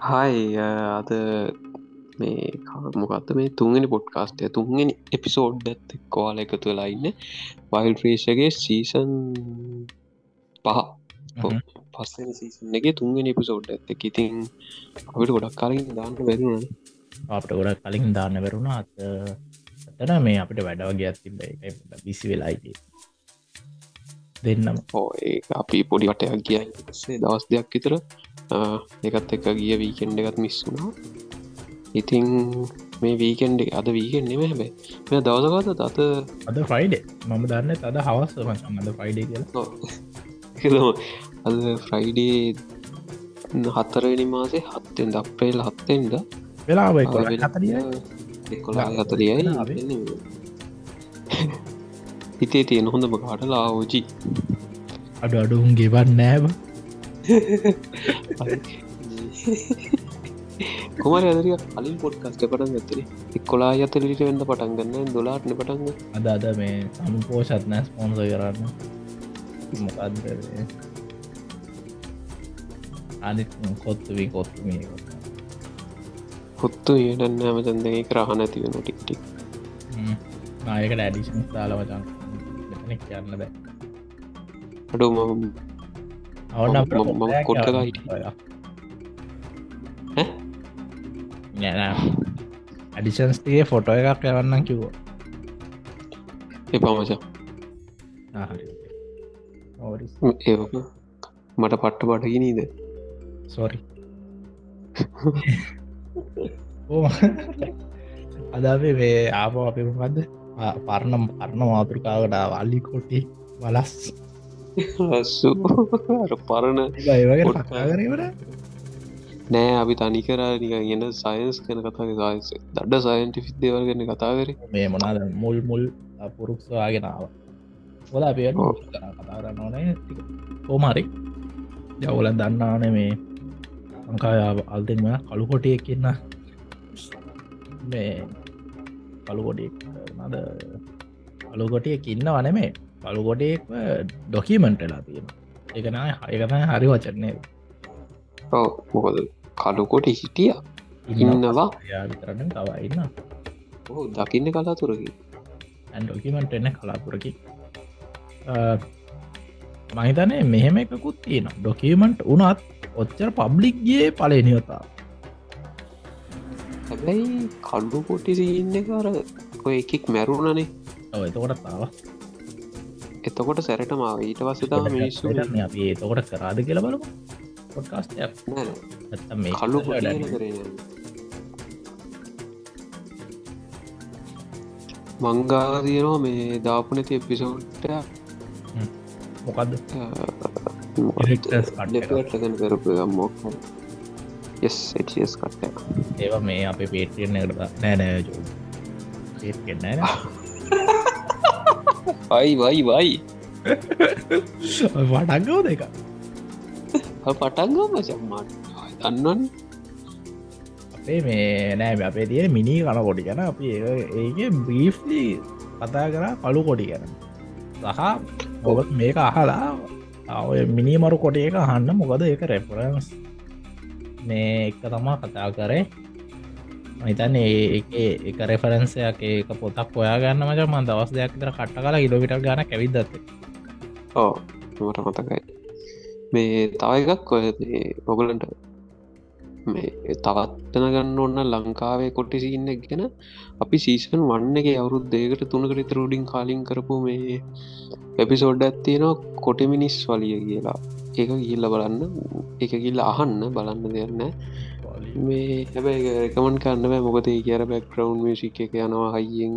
හයි අද මේ මොකක්ද මේ තුන්ගෙන පොඩ්කාස්ටය තුන්ගෙන එපිසෝඩ් ඇත්ත කෝල එකතු වෙලා ඉන්න වයිල් ්‍රේෂගේ සීසන් පහ. පස්සන සීසනගේ තුන්ගෙන එපිසෝඩ් ඇත්ත ඉතින් අපිට ගොඩක් කලින් දාන්න බැරුණ අපට ගොඩක් කලින් දාන්න වැරුණා අත අතන මේ අපිට වැඩවගේ ඇතිබ බිසි වෙලායිගේ දෙන්නම්. ඕ අපි පොඩිවටයක් කියයි සේ දවස් දෙයක් විතර එකත් එක ගිය වීකෙන්ඩ එකත් මිස්සුනා ඉතිං මේ වීකෙන්ඩ අද වීකෙන් නෙම හැබේ මෙ දවසකත තත අද ෆයිඩ මම දන්න තද හවස් අද ෆයිඩ කියලා. අද ෆ්‍රයිඩේ හත්තරනි මාසේ හත්තෙන් දක්්‍රේල් හත්තෙන්ද වෙලා එකොලා හතරියයි. හිතේ තියෙන හොඳම කාටලා ඕජි අඩු අඩුන් ගෙවන් නෑබ කොමර අදරිය කලින් පොඩ්කස්ට පටන් ඇතර එක්කොලා අතලිට වෙන්න පටන් ගන්න දොලාට්න පටන්ග අද අද මේ සම පෝෂත් නෑ ස්පොන්ස කරන්න මොකක්ද අනිත් කොත්තුවී කොත්තුමී හොත්තු ඒටන්න ඇමතන්දගේ කරහන ඇතිවෙන ටික්ටික් නායකට ඇඩිෂන් තාලවචන් කියන්න බෑ. අඩු මම අවන්න කොට්ටක හිට ඇඩිෂන්ස්ගේ ෆොටෝ එකක් යවන්නම් කිවෝ එපා මචා ඒ මට පට්ට පටකි නීද සොරි අදාේ වේ ආප අපි මොකක්ද පරණ පරණ මාතෘකාවට වල්ලි කොටි වලස් ලස්සු පරණ නෑ අපි තනිකර නික ගෙන සයින්ස් කන කතා සයින්ස දඩ සයින්ටිෆික් දේවල් ගැන කතා කර. මේ මොනාද මුල් මුල් පුරුක්ෂවාගෙනාව හොද අප කතා කරන්න ඕනේ කෝමරි ජවල දන්නාන මේ ලංකාය අල්තෙන්ම කළු කොටිය කියන්න මේ කළුකොටිය නද? කළුකොටිය කින්න වනමේ කළුකොටෙක් ඩොකිමෙන්ටලා තියෙන එකන ඒකතයි හරි වචන්නේ ඔව මොකද කඩුකොට හිටිය. ඉන්නවා. යාවිතරන්න තවයින්න ඔහු දකින්න කලාතුරකි ඇන්ඩොකිමට එන්න කලාපුරකි මහිතනය මෙහෙම එකකුත් තියෙන ඩොකිමන්ට් උනත් ඔච්චර පබ්ලික්ගේ පලනියතා හැබැයි කඩු කොටි සින්න කර ඔය එකෙක් මැරුණනේ. එතකොට තාව එතකොට සැරට මාව ඊට වසතා මිනිස්සු අපි එතකොට කරාද කියල බලු පොඩ්කාස්ට මේ කල්ලු කරේ මංගාදයනවා මේ දාපු නැති එපිසෝට්ට මොකක්ද ටගන කරපු මොක් ස් කට ඒවා මේ අප පේටියෙන් එකට නෑනෑ පේට්ෙන්න අයි වයි වයි වටක්ගව දෙක පටන්ගම සම්මාට දන්නවන. අපේ මේ නෑ අපේ තියෙන මිනි කන කොඩි ගැන අපි ඒක බ්‍රීෆ්ලි කතා කර පලු කොඩි ගැන. සහ ඔබත් මේක අහලා ඔය මිනිමරු කොට එක හන්න මොකද ඒක රෙපරන්ස් මේ එක තමා කතා කරේ මහිතන් ඒ එක රෙෆරන්සයක් ඒක පොතක් ඔයා ගන්න මච. මන් දවස් දෙයක් තර කට්ට කලා ඉඩවිට ගන කැවිදත්ත ඕ මට මතකයි. මේ තව එකක් ඔය ඔගලන්ට මේ තවත්තන ගන්න ඔන්න ලංකාවේ කොට්ටි සින්න ගැන අපි සීසන් වන්න එක අවුරුත් දේකට තුනකට රුඩින් කාලින් කරපු මේ එපිසෝඩ් ඇත්තියෙනවා කොටමිනිස් වලිය කියලා. ඒක ගිල්ල බලන්න. එක ගිල්ල අහන්න. බලන්න දෙන්න මේ හැබැයි එකමන් කන්න බෑ. මොකද කියර බැක්රවන්් මිසික් එක යනවා හයියෙන්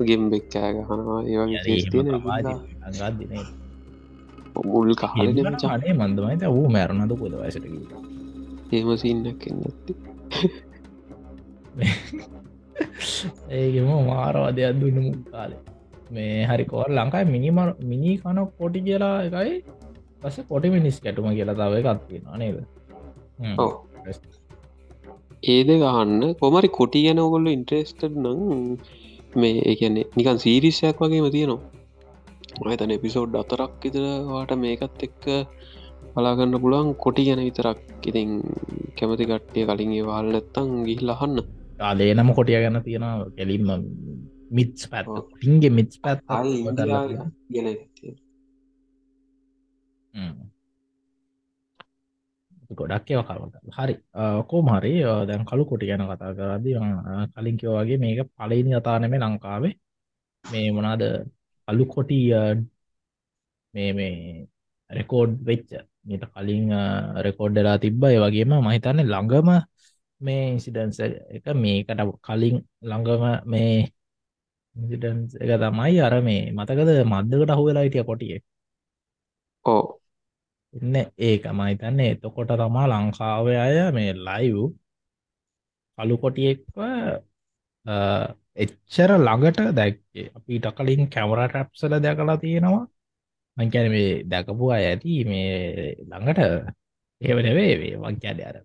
ගෙම්බෙක් කෑගහනවා ඒවගේ තියෙන අගත්දින මුල් කහල චානේ මන්දමයිත වූ මැරණද පොද වසට ඒම සින්නක් එන්නත්ති ඒගෙම මාරවාදයක් දුන්න මුල් කාලේ. මේ හරිකෝර ලංකායි මිනිමර මිනි කන පොටි කියලා එකයි පස පොටි මිනිස් කැටුම කියලා තව එකත්තියෙන නේද ඒද ගහන්න කොමරි කොටි ගැන ඔගොල්ල ඉන්ට්‍රෙස්ට නං මේ ඒකන්නේ නිකන් සීරිස්සයක් වගේම තියෙනවා. මතන එපිසෝඩ් අතරක් ඉතරවාට මේකත් එක්ක බලාගන්න පුළුවන් කොටි ගැන විතරක්. ඉතින් කැමති කට්ටිය කලින් වාල් නැත්තං ගිහිල් අහන්න. ආදේ නම කොටිය ගැන තියෙන කෙලින්ම මිත්ස් පැත් ටින්ගේ මිත්ස් පැත් ගැන ගොඩක් ඒව කරුට හරි. කෝම හරි දැන් කළු කොටි ගැන කතා කරදි කලින් කියවගේ මේක පලයිනි අතානෙමේ ලංකාවේ. මේ මොනාද අලු කොටි මේ මේ රෙකෝඩ් වෙච්ච. මීට කලින් රෙකෝඩ්ඩලා තිබ්බ. ඒ වගේම මහිතන්නේ ළඟම මේ ඉන්සිඩන්ස එක මේකට කලින් ළඟම මේ ඉන්සිඩන්ස් එක තමයි අර මේ මතකද මද්දකට අහුවෙලා හිටිය කොටිය? ඕ එන්න ඒක මහිතන්නේ එතකොට තමා ලංකාව අය මේ ලයිව් කළු කොටියෙක්ව එච්චර ළඟට දැක්කේ. අපිට කලින් කැමර ටැප්සල දැකලා තියෙනවා. මංකැන මේ දැකපු අය ඇති මේ ළඟට. ඒවනවේ වේ වංකෑඩ අර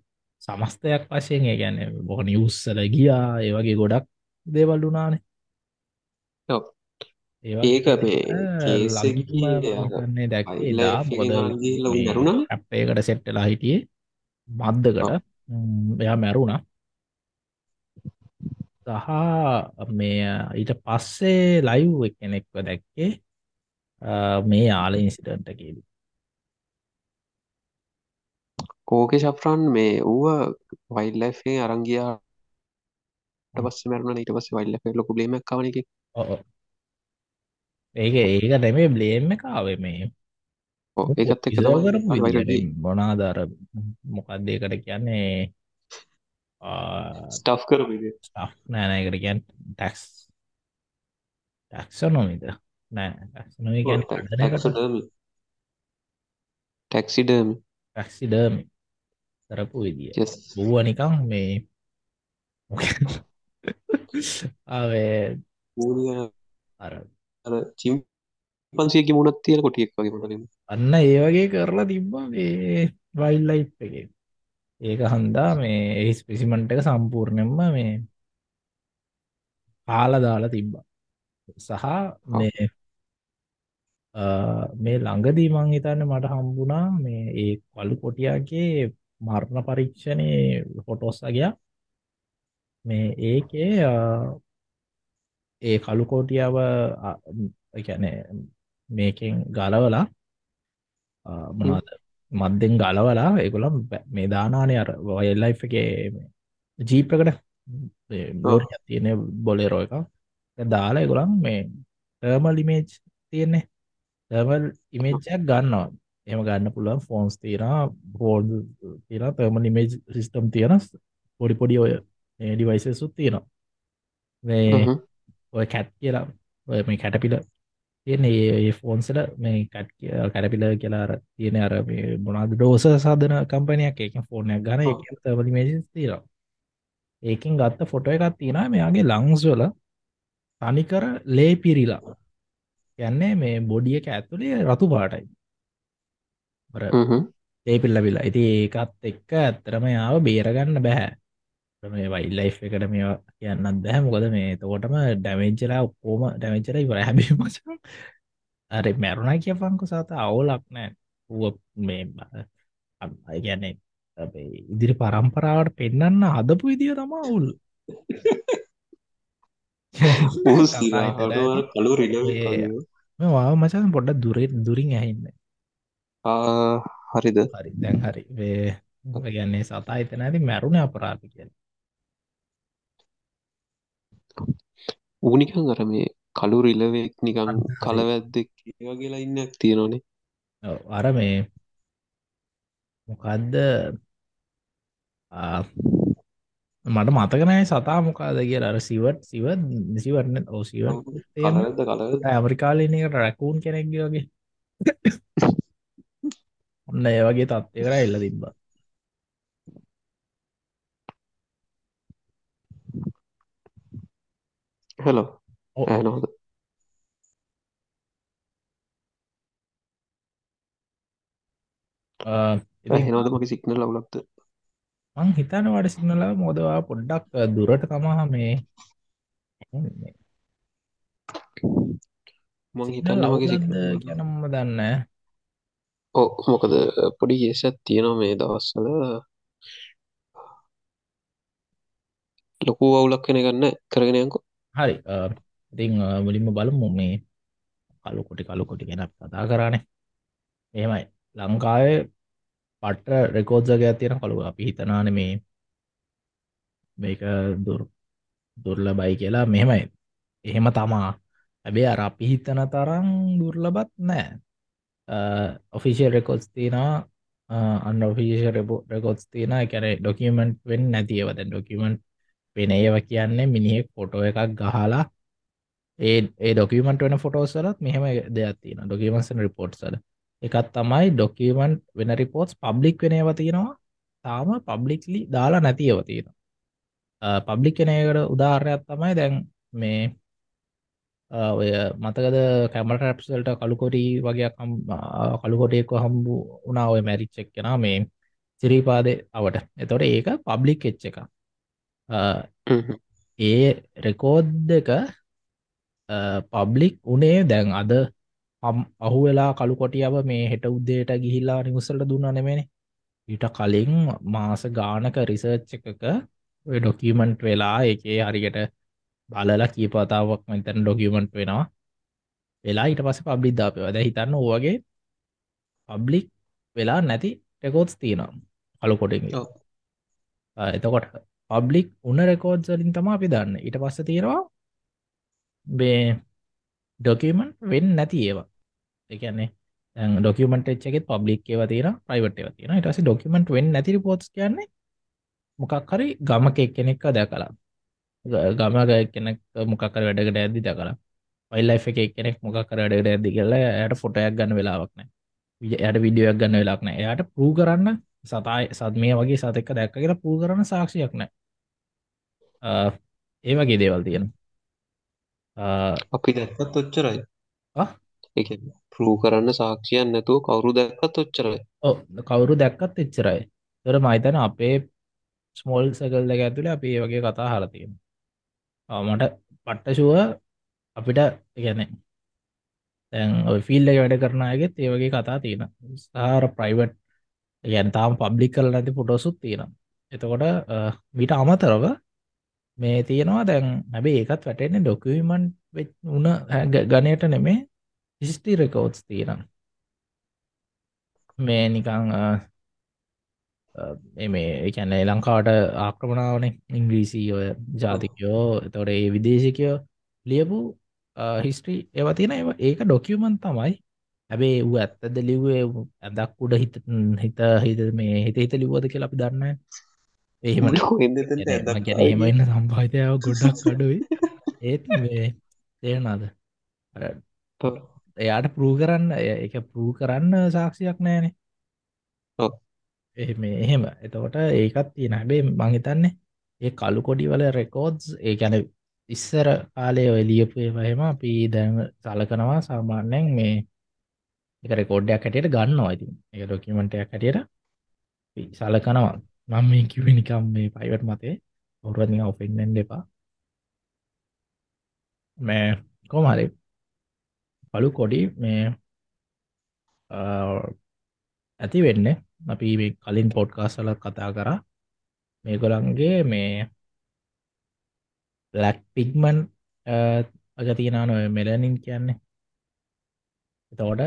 සමස්තයක් වශයෙන් ගැන බොහ නිවස්සල ගියා. ඒවගේ ගොඩක් දේවල් වුනානේ ඒක මේ දැක්ේ දා මොකද අපේකට සෙට්ටලා හිටියේ මද්දකට. එයා මැරුණා. සහ මේ ඊට පස්සේ ලයිව් කෙනෙක්ව දැක්කේ මේ යාල ඉන්සිඩන්ටකේදී කෝක ශප්‍රන් මේ ඌව වයිල්ලෆේ අරංගියාට පස්ස මරන ඊට පස්ස වයිල්ල ලොකු බ්ලේමක් කවනක ඒක ඒක දැමේ බ්ලේම් කාවේ මේ. ඒකත් එක්ක මොනාදර මොකක්දේකට කියන්නේ? ස්ටෆ් කර නෑනයකට කියන් ටැක්ස් ටක්ෂ නොමිද නෑ ටැක්සිඩම ටක්සිඩම කරපු විදිිය. බූුව නිකං මේ ආවේ අර චිම් පන්සියකි මුණත් තියෙන කොටියෙක් වගේ මටලින් අන්න ඒ වගේ කරලා තිබ්බා මේ වයිල්ලයි් එක. ඒක හන්දා මේ එහි ස්පෙසිමන්ට එක සම්පූර්ණයෙන්ම මේ පාල දාලා තිබ්බා. සහ මේ මේ ළඟදී මං හිතන්න මට හම්බුණා මේ ඒ කලු කොටියාගේ මරණ පරීක්ෂණය ෆොටෝස්සගයා මේ ඒකේ ඒ කළු කෝටියාව ගැන මේකෙන් ගලවලා මොනද මද්දෙන් ගලවලා ඒගොලම් මේ දානානය අර වයල්ලයි් එක ජීපකට බෝර තියෙන බොලෙරෝ එක දාලා එගොලම් මේ ටර්මල් ඉමේජ් තියෙන්නේ. ටර්මල් ඉමේජ්ජක් ගන්නවා. එම ගන්න පුළුවන් ෆෝන්ස් තියෙන බෝඩ් තියෙන තර්මල් ඉමේජ් සිිස්ටම් තියෙන පොඩි පොඩි ඔය ඩිවයිසසුත් තියෙනවා. මේ ඔය කැට් කියලා ඔය මේ කැටපිල තියෙන ඒ ෆෝන්සල මේ කට් කැරපිල කියලා තියෙන අර මොනාද ඩෝස සාධන කම්පනයක් එක ෆෝර්නයක් ගන තවලි මේජස් තීර ඒකින් ගත්ත ෆොටෝ එකක් තියෙන මෙයාගේ ලංස්වල තනිකර ලේ පිරිලා. යන්නේ මේ බොඩියක ඇතුළේ රතු පාටයි. ඒ පිල්ලබිලා ඉති ඒකත් එක්ක ඇත්තරම යාව බේරගන්න බැහැ මේ වයිල් ලයි් එකට මේ කියන්නත් දැහැ මොකද මේ තෝටම ඩැමේජලා ඔක්කෝම ඩැමේචර ඉවර හැබි මච. අර මැරුණා කිය පංකු සත අවුලක් නෑ. ුව මේ අයිගැන්නේ ඉදිරි පරම්පරාවට පෙන්න්න හදපු විදිිය තම අවුල්. කලු වා මචන් පොඩ්ඩ දුරේ දුරින් ඇහින්න. හරිද? හරි. දැන් හරි. වේ ගැන්නේ සතා හිතන ඇති මැරුණ අපරාධ කියලා ඌනිකං අර මේ කළු රිලවෙක් නිකං කලවැද්දෙක් ඒවා කියලා ඉන්න තියෙනනේ අර මේ මොකක්ද මට මතකනෑ සතා මොකාද කිය අර සිවට සිවත් නිසිවරන්න ඕ සිව ඇමරිකාලනකට රැකූන් කෙනෙක්ගේ වගේ. ඔන්න ඒ වගේ තත්ත්ය කර එල්ල තිබ්බා හෙලෝ. ඇනෝද හෙනෝද මගේ සික්නල් ලවුලක්ද මං හිතන වට සිගනල මොදවා පොඩ්ඩක් දුරට තමා මේ මං හිතන්න මගේ සික් කියනම්ම දන්න ඕ මොකද පොඩි ඒසත් තියෙනවා මේ දවස්සල ලොකු අවුලක් කෙන ගන්න කරගෙනයකු හරි ඉතිං මුලින්ම බලමු මේ කලු කොටි කලු කොටි ගැන කතා කරානේ. එහෙමයි. ලංකාවේ පට්ට රෙකෝඩ්සගයක් තියෙන කළු. අපි හිතනාන මේ මේක දුර් දුර්ල බයි කියලා. මෙහෙමයි. එහෙම තමා. ඇබේ අර අපි හිතන තරම් දුර්ලබත් නෑ. ඔෆිසිල් රෙකෝඩ්ස් තියනවා. අන්න ඔෆිෂ රෙකෝඩ්ස් තියන කැන ඩොකියමෙන්ට් වෙන් නැතිවද ඩොකිමෙන්ට් වෙන ඒව කියන්නේ මිනිහෙක් ෆොටෝ එකක් ගහලා ඒ ඒ ඩොකිමට වෙන ෆොටෝසලත් මෙහම දෙයක් තියෙන ඩොකිමන්සන් රිපෝට්සල එකත් තමයි ඩොකිමන්ට් වෙන රිපෝට්ස් පබ්ලික් වෙනව තියෙනවා. තාම පබ්ලික්ලි දාලා නැතිව තියෙන පබ්ලික් කෙනකට උදාහරයක් තමයි දැන් මේ ඔය මතකද කැමට රැප්සල්ට කළුකොටී වගේ කළුකොටයෙක්ව හම්බු උනා ඔය මැරිච්චෙක් කෙන මේ සිරීපාදය අවට. එතොට ඒක පබ්ලික් එච්ච එක ඒ රෙකෝඩ් එක පබ්ලික් උනේ දැන් අද අහු වෙලා කළු කොටියාව මේ හෙට උද්දේට ගිහිල්ලා නිවසල්ට දුන්න නෙමෙන ඊට කලින් මාස ගානක රිසර්ච් එකක ඔය ඩොකියමන්ට් වෙලා එකේ හරියට බලලා කීපතාවක් මෙතැන ඩොකියමන්ට් වෙනවා. වෙලා ඊට පස පබ්ලික් දාපය ද හිතන්න ඕවගේ පබ්ලික් වෙලා නැති රෙකෝඩ්ස් තියෙනවා. කළු කොටින් එතකොට පබ්ලික් උන රෙකෝඩ් සලින් තම අපි දන්න. ඊට පස්ස තියෙනවා බේ ඩොකියමන්ට් වෙන් නැති ඒවා. එකන්නේ ඩොකියමට එච්චෙත් පබ්ලික් ඒව තියෙන ප්‍රයිවට ඒව තියෙන ඉටස ඩොකියමට වෙන් නැති පෝට්ස් කියන්නේ මොකක් හරි ගමක එක්කෙනෙක්ක දැකලා ගමක කෙනෙක් මොකකර වැඩකට ඇදදි දැකලා පයිල්ලයි් එක කෙනෙක් මොකකර වැඩට ඇදදි කියලා යට ෆොටයක් ගන්න වෙලාවක්න යට විඩියක් ගන්න වෙලාක්න එයට පූ කරන්න සතයි සත්මය වගේ සතක දැක්ක කියලා පූ කරන්න සාක්ෂයක් නෑ ඒ වගේ දේවල් තියෙන අපි දැක්කත් ඔච්චරයි. එක පරූ කරන්න සාක්ෂයන් නැතුව කවුරු දැක්කත් ඔච්චරයි. කවුරු දැක්කත් එච්චරයි. තොර මයිතන අපේ ස්මෝල් සකල් දෙක ඇතුළ අපි ඒ වගේ කතා හරතියෙන මට පට්ටශුව අපිට ගැන තැන් ෆිල් එක වැඩ කරනයගෙත් ඒ වගේ කතා තියෙන සාර ප්‍රයිවට් ගැන්තාම් පබ්ලික් කල නැති පොටෝසුත් තියෙන එතකොට මිට අමතරව මේ තියෙනවා. දැන් හැබේ ඒකත් වැටෙන්නේ ඩොකවිමන්් උන ගනයට නෙමේ. හිස්ටි රෙකෝඩ්ස් තියෙන මේ නිකං මේ එකැන ලංකාවට ආක්‍රමණාවන. ඉංග්‍රීසි ඔය ජාතිකයෝ තොට ඒ විදේශකයෝ ලියපු හිස්ට්‍රී ඒව තියෙන ඒ ඒක ඩොකියමන් තමයි. හැබේ වූ ඇත්තද ලිවේ ඇදක් උඩ හිත හිත හිත මේ හිත හිත ලිවෝද කියලා අපි දන්න එහෙම ගැන එමන්න සම්පාහිතයාව ගොඩක් අඩුයි. ඒත් තේරනාද එයාට පරූ කරන්න එක පරූ කරන්න සාක්ෂයක් නෑනේ. එහෙම එහෙම. එතකොට ඒකත් තියෙන. හැබේ මංහිතන්නේ ඒ කළු කොඩි වල රෙකෝඩ්ස් ඒ ගැන ඉස්සර කාලය ඔය ලියපු ඒවහෙම අපි දැන් සලකනවා සාමාන්‍යයෙන් මේ එක රෙකෝඩ්ඩයක් හැටියට ගන්නවා ඉතින්. එක ඩොකිමෙන්ටයක් හැටියට සලකනවා මම මේ කිව්වේ නිකම් මේ ප්‍රයිවට් මතේ. කවුරුවත් නිකන් ඔෆෙන්ඩ් වෙන්න එපා. මේ කොහොම හරි පළු කොඩි මේ ඇති වෙන්නේ. අපි මේ කලින් පොඩ්කාස්ට් වල කතා කරා. මේගොල්ලන්ගේ මේ බ්ලැක් පිග්මන්ට් අග තියෙනවා නෝ මෙලනින් කියන්නේ. එතකොට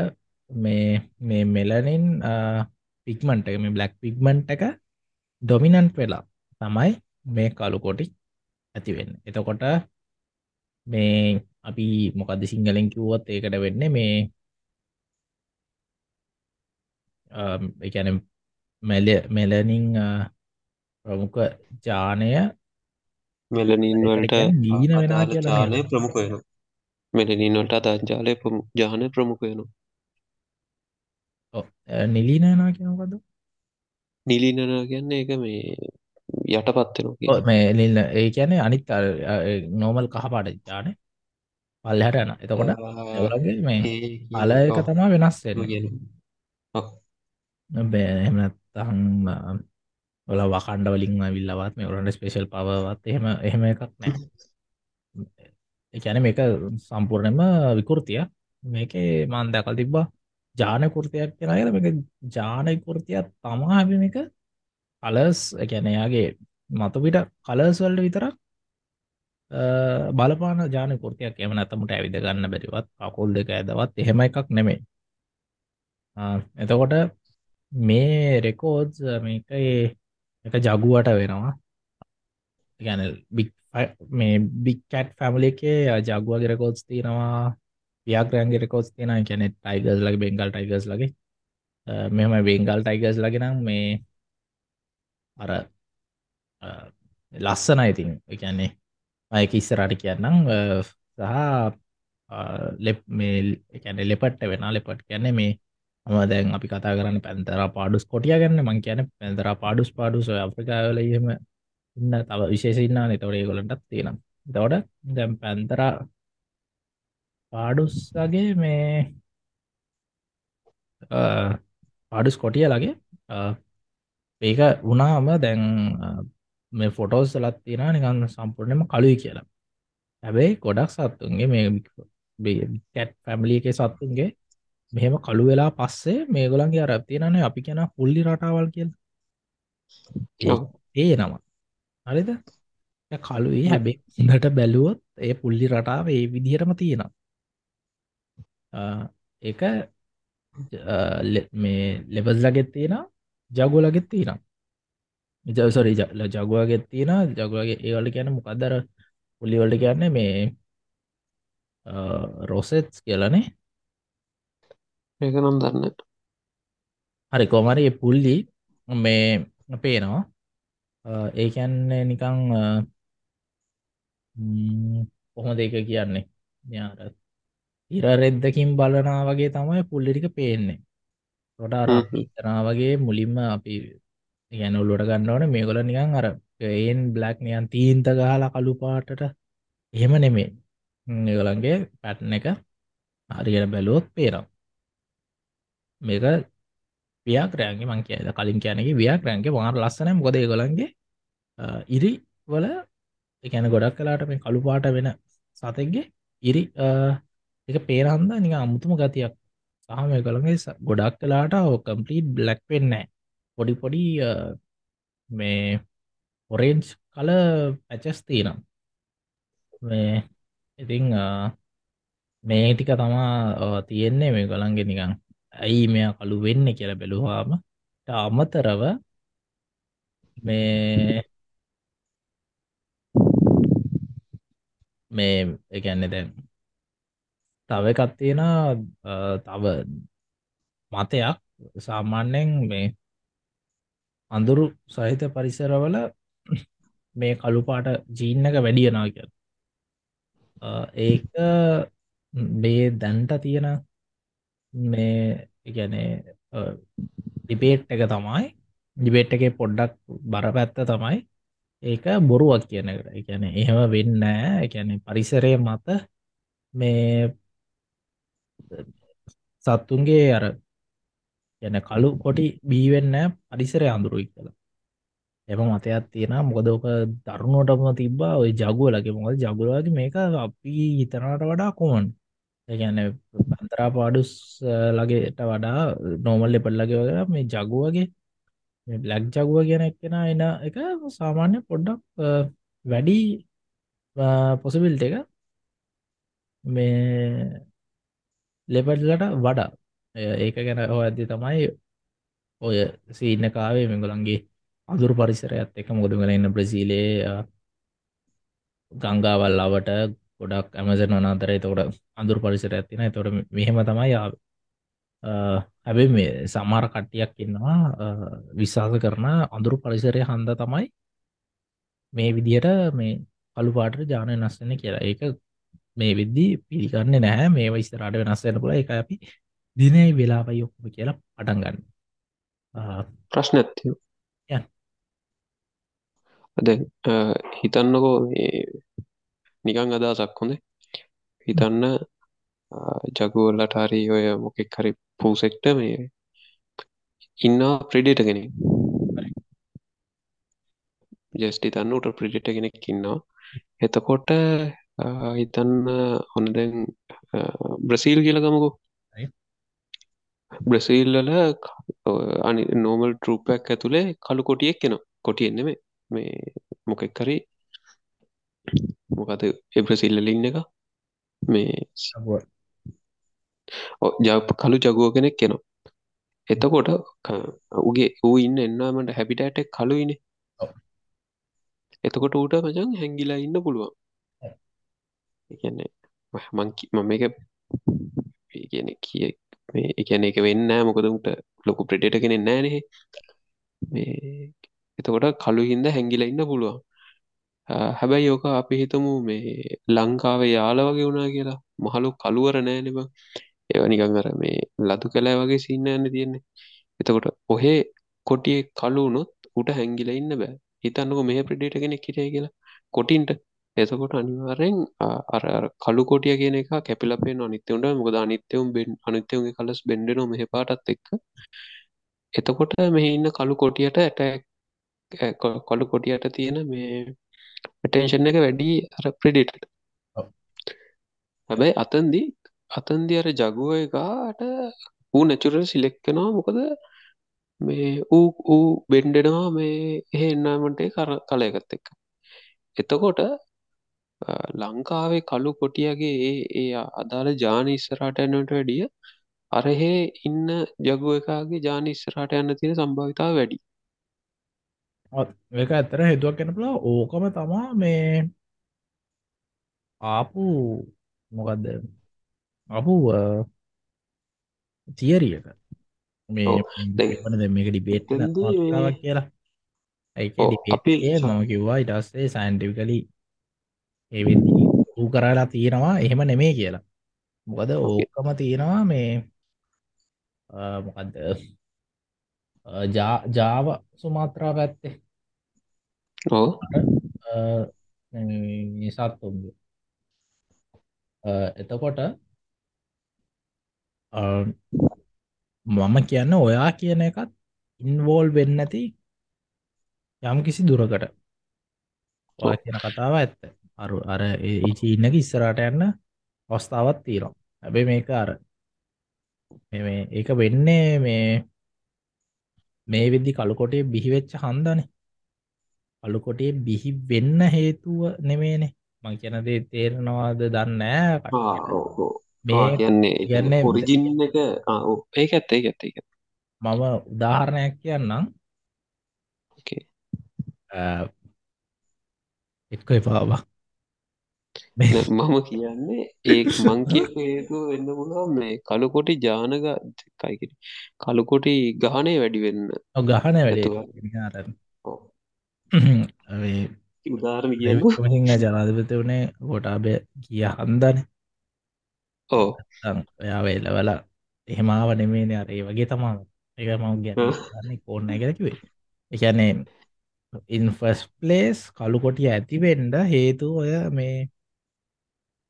මේ මේ මෙලනින් පිග්මන්ට් එක මේ බ්ලැක් පිග්මන්ට් එක ඩොමිනන්ට් වෙලා තමයි මේ කළු කොටි ඇතිවෙන්න එතකොට මේ අපි මොකද සිංහලෙන් කිව්වොත් ඒකට වෙන්න මේ එකැන මෙල මෙලනිං ප්‍රමුඛ ජානය මෙලනින් වලට දීන වෙනා කියලා ජානය ප්‍රමුඛ වෙන මෙලනින්වට අදාජාලය ජානය ප්‍රමුඛ වෙනවා. නිලීනනා කියනකද නිලිනනා කියන්නේ එක මේ යටපත්වෙනවා මේ නිල්ල ඒ කියන්නේ අනිත් නෝමල් කහපාට ජාන පල්ලහට යන එතකොට එවලගේ මේ අල එක තමා වෙනස් බෑහෙමනත්තහම් ඔල වකණ්ඩ වලින් විල්ලවත් මේ ඔරන්ට ස්පේශල් පවත් එහෙම එහෙම එකක් නෑ. එකැන මේක සම්පූර්ණයම විකෘතිය මේකේ මාන්දකල් තිබ්බා ජානකෘතියක් කෙනගෙන එක ජානකෘතියක් තමා හැබ එක කලස් ගැනයාගේ මතුපිට කලස්වල්ට විතරක් බලපාන ජාන කෘතියක් එම නැතමට ඇවිද ගන්න බැරිවත් අකුල් දෙක ඇදවත් එහෙම එකක් නෙමේ එතකොට මේ රෙකෝඩ්ස් මේක එක ජගුවට වෙනවා. ගැන බික් මේ බික්කට් ෆැමලි එකේ ජගුවගේ රෙකෝඩ්ස් තියෙනවා. පියාක්‍රයන්ගේ රෙකෝස් තියෙන කැනෙ ටයිගස් ලගේ බෙංගල් ටයිගස් ලගේ මෙම බෙංගල් ටයිගස් ලගෙනම් මේ අර ලස්සන ඉතින්. එකන්නේ අයක ඉස්සරට කියන්නම්. සහ ලෙප් මේ එකැන ලෙපට්ට වෙන ලෙපට් කියන්නේ මේ ම දැන් අපි කතා කරන්න පැන්තර පාඩුස් කොටිය ගන්න. මං කියන පැන්තර පාඩුස් පාඩුස අප්‍රිකාවල එහෙම ඉන්න තව විශේෂඉන්න නතවට ඒගොලටත් තියෙනම් තවට දැම් පැන්තර පාඩුස්ගේ මේ පාඩුස් කොටිය ලගේ ඒක වනාම දැන් මේ ෆොටෝස් සලත් තියෙන නිකන්න සම්පූර්ණයම කලුයි කියලා. හැබැයි ගොඩක් සත්තුන්ගේ මේ කැට් පැමිලි එක සත්තුන්ගේ මෙහෙම කළු වෙලා පස්සේ මේගොලන්ගේ අරත්තියනනේ අපි කියන පුල්ලි රටාවල් කියල්. ඒ නම. හරිද? කලුයි හැබේ හට බැලුවොත් ඒ පුල්ලි රටාව ඒ විදිහටම තියෙනවා එක මේ ලෙබස් ලගෙත් තියෙන ජගුලගෙත් තියෙනම් ජසරි ජගුවගෙත් තියෙන ජගුවගේ ඒවල කියන මොකක්දර පුල්ලිවලට කියන්නේ මේ රොසෙත්ස් කියලනේ. ඒක නම් දන්න හරි කොමරි පුල්ලි මේ පේනවා. ඒකන්නේ නිකං කොහොම දෙක කියන්නේ? යාරත් ඉර රෙද්දකින් බලනා වගේ තමයි පුල්ලිටික පේන්නේ. ොටාරනා වගේ මුලින්ම අපි ගැන උල්ලොට ගන්නවන මේගොල නිකන් අර ඒන් බ්ලක් නියන් තීන්ත ගහලා කළු පාටට. එහෙම නෙමේ ගොලන්ගේ පැට්න එක හරියට බැලුවොත් පේනම් මේක ව්‍යාක්‍රයන්ගේ මං කියද කලින් කියනගේ ව්‍යාක්‍රයන්ගේ වාර ලස්සන මොකද ගොලන්ගේ ඉරි වල එකැන ගොඩක් කලාට මේ කළු පාට වෙන සතෙක්ගේ ඉරි එක පේරහන්ද නික අමුතුම ගතියක් සහම කළගේ ගොඩක් කලාට කම්පලීට් බ්ලක් වෙන්නෑ පොඩි පොඩි මේ ඔරෙන්ජ් කල පැචස් තියනම් මේ ඉතිං මේ ටික තමා තියෙන්නේ මේ ගොළන්ගෙ නිකං ඇයි මෙයා කළු වෙන්න කියල බැලුවාම අමතරව මේ මේ එකන්නේ දැන් තව එකත් තියෙන තව මතයක්. සාමාන්‍යයෙන් මේ අඳුරු සහිත පරිසරවල මේ කළුපාට ජීන්න එක වැඩියනා කිය ඒක මේ දැන්ට තියෙන මේ ගැනේ ඩිබේට් එක තමයි. ඩිබේට් එක පොඩ්ඩක් බර පැත්ත තමයි. ඒක බොරුවක් කියන එකට. එකැන එහෙම වෙන්න එකැන පරිසරය මත මේ සත්තුන්ගේ අර යන කළු කොටි බීවෙන්න පරිසරය අඳුරුයි කියලා. එම මතයක් තියෙන මොකදෝක දරුණුවටම තිබ්බා ඔය ජගුවලගේ. මොකද ජගුලගේ මේක අපි හිතනට වඩා කොමන් ඒගැන පන්තරා පාඩුස් ලගේට වඩා නෝමල් එපල්ලගේ වගේ මේ ජගුවගේ බ්ලක් ජගුව කියන එක්කෙන එන එක සාමාන්‍ය පොඩ්ඩක් වැඩි පොසිබිල්ට එක. මේ ලෙපටලට වඩා. ඒක ගැන හෝ ඇති තමයි ඔය සීන්න කාවේ මෙගොළන්ගේ අදුර පරිසරයත් එක මුොදුගල එන්න බ්‍රසීලේ ගංගාවල් අවට ගොඩක් ඇමසන වනාතරයි තොට අඳුර පරිසර ඇතින තොට මෙහෙම තමයි යාව හැබේ මේ සමාර කට්ටියක් ඉන්නවා විශ්වාස කරන අඳුරු පරිසරය හන්ද තමයි මේ විදිහට මේ කළු පාට ජානය නස්සන කියලා. ඒක මේ විද්දි පිළිගන්න නැහැ. මේ විස්තරට වෙනස්සන්න පුල එක අපි දිනයි වෙලාපයි ඔක්කම කියලා පටන්ගන්න ප්‍රශ්න ඇත්තිය අද හිතන්නකෝ නිකං අදසක් හොඳේ. හිතන්න ජගුවල්ලට හරි ඔය මොකෙක් හරි පූසෙක්ට මේ ඉන්න ප්‍රඩේට කෙනෙ ජස්ටි තන්න උට ප්‍රඩිට කෙනෙක් ඉන්නවා. එතකොට හිතන්න හොන දැන් බ්‍රසීල් කියල ගමකු. බ්‍රසීල්ලල අනි නෝමල් ටරුපයක් ඇතුළේ කළු කොටියෙක් කෙන කොටියෙන්නෙම මේ මොකෙක් කරේ මොකද එබ්‍රසිල්ලල ඉන්න එක. මේ ජප කළු ජගුව කෙනෙක් කෙනවා එතකොට උගේ ඌ ඉන්න එන්නමට හැබිටඇටක් කලුයිනේ එතකොට ඌට මචන් හැංගිලා ඉන්න පුළුවන් එකන්නේ මංකි මම එක කියන කිය මේ එකන එක වෙන්න මොකද උට ලොකු ප්‍රටේට කෙනෙ නෑනෙ මේ එතකොට කළු හින්ද හැංගිලා ඉන්න පුළුවන්. හැබැයි යෝක අපි හිතමු මේ ලංකාවේ යාල වගේ වුණා කියලා. මහලු කළුවර නෑනෙබ ඒවනිකං අර මේ ලතු කැලෑ වගේ සින්න යන්න තියෙන්නේ. එතකොට ඔහේ කොටිය කලුනොත් උට හැංගිල ඉන්න බෑ. හිතන්නක මේ ප්‍රඩේට කෙනෙක් හිටය කියලා. කොටින්ට එතකොට අනිවාරෙන් අර කළු කොටිය කියන එක කැපිලපේ අනිත්‍යවුන්ට මොකද අනිත්‍යවුම් බෙන් අනිත්‍යවගේ කලස් බෙන්ඩන මෙහ පාටත් එක්ක. එතකොට මෙහ ඉන්න කළු කොටියට ඇට කොළු කොටියට තියෙන මේ පටේෂන් එක වැඩි අර ප්‍රඩේට හැබැයි අතන්දී අතන්දි අර ජගුව එකාට ඌ නැචුරල් සිලෙක්කෙනවා මොකද මේ ඌ ඌ බෙන්ඩෙනවා මේ එහෙ එන්නමටේ කර කලයකත් එක්ක. එතකොට ලංකාවේ කළු කොටියගේ ඒ ඒ අදාළ ජාන ඉස්සරට යන්නට වැඩිය අරහෙ ඉන්න ජගුව එකගේ ජාන ඉස්සරට යන්න තියෙන සම්භාවිතාව වැඩි. ඒක ඇත්තර හෙදුවක් කෙනපලා ඕකම තමා මේ ආපු මොකක්ද අපු තියරියක මේ මේක ඩිබේට් කියලා. ඇයි මම කිව්වා ඉටස්සේ සයින්ටිකලි ඒවෙදි ඌ කරලා තියෙනවා එහෙම නෙමේ කියලා. මොකද ඕකම තියෙනවා මේ මොකක්ද ජාව සුමාත්‍රා පැත්තේ. සත්තුන්ගේ එතකොට මම කියන්න ඔයා කියන එකත් ඉන්වෝල් වෙන්න ඇති යම් කිසි දුරකට. ඔය කියන කතාව ඇත්ත අරු අර ඉචීන්නක ඉස්සරට යන්න අවස්ථාවත් තීරම් හැබැ මේක අර මේ ඒක වෙන්නේ මේ මේ විදදි කළුකොටේ බිහිවෙච්ච හන්දන. අලුකොටේ බිහි වෙන්න හේතුව නෙමේනේ මං කියනදේ තේරෙනවාද දන්නෑ මේ කියන්නේ කියන්නේ ඔරිජින් එක. ඒක ඇත්තේ ඇත්තේ මම උදාහරණයක් කියන්නම්. එක්ක එපාවා මම කියන්නේ ඒ මං කිය හේතු වෙන්න පුළුවන් මේ කළුකොටි ජානක කයිකිට කළුකොටි ගහනේ වැඩි වෙන්න. ගහන වැඩ උදාරණ කියන්න හිංහ ජනාධපත වනේ ගොටාබය කිය හන්දන. ඕ ඔයා වෙල්ලවල එහෙමාව නෙමේන අරේ වගේ තමා එක මව ගැන කෝන්න එකකිවේ එකන්නේ ඉන්ෆස් පලේස් කළු කොටිය ඇතිවෙන්ඩ හේතු ඔය මේ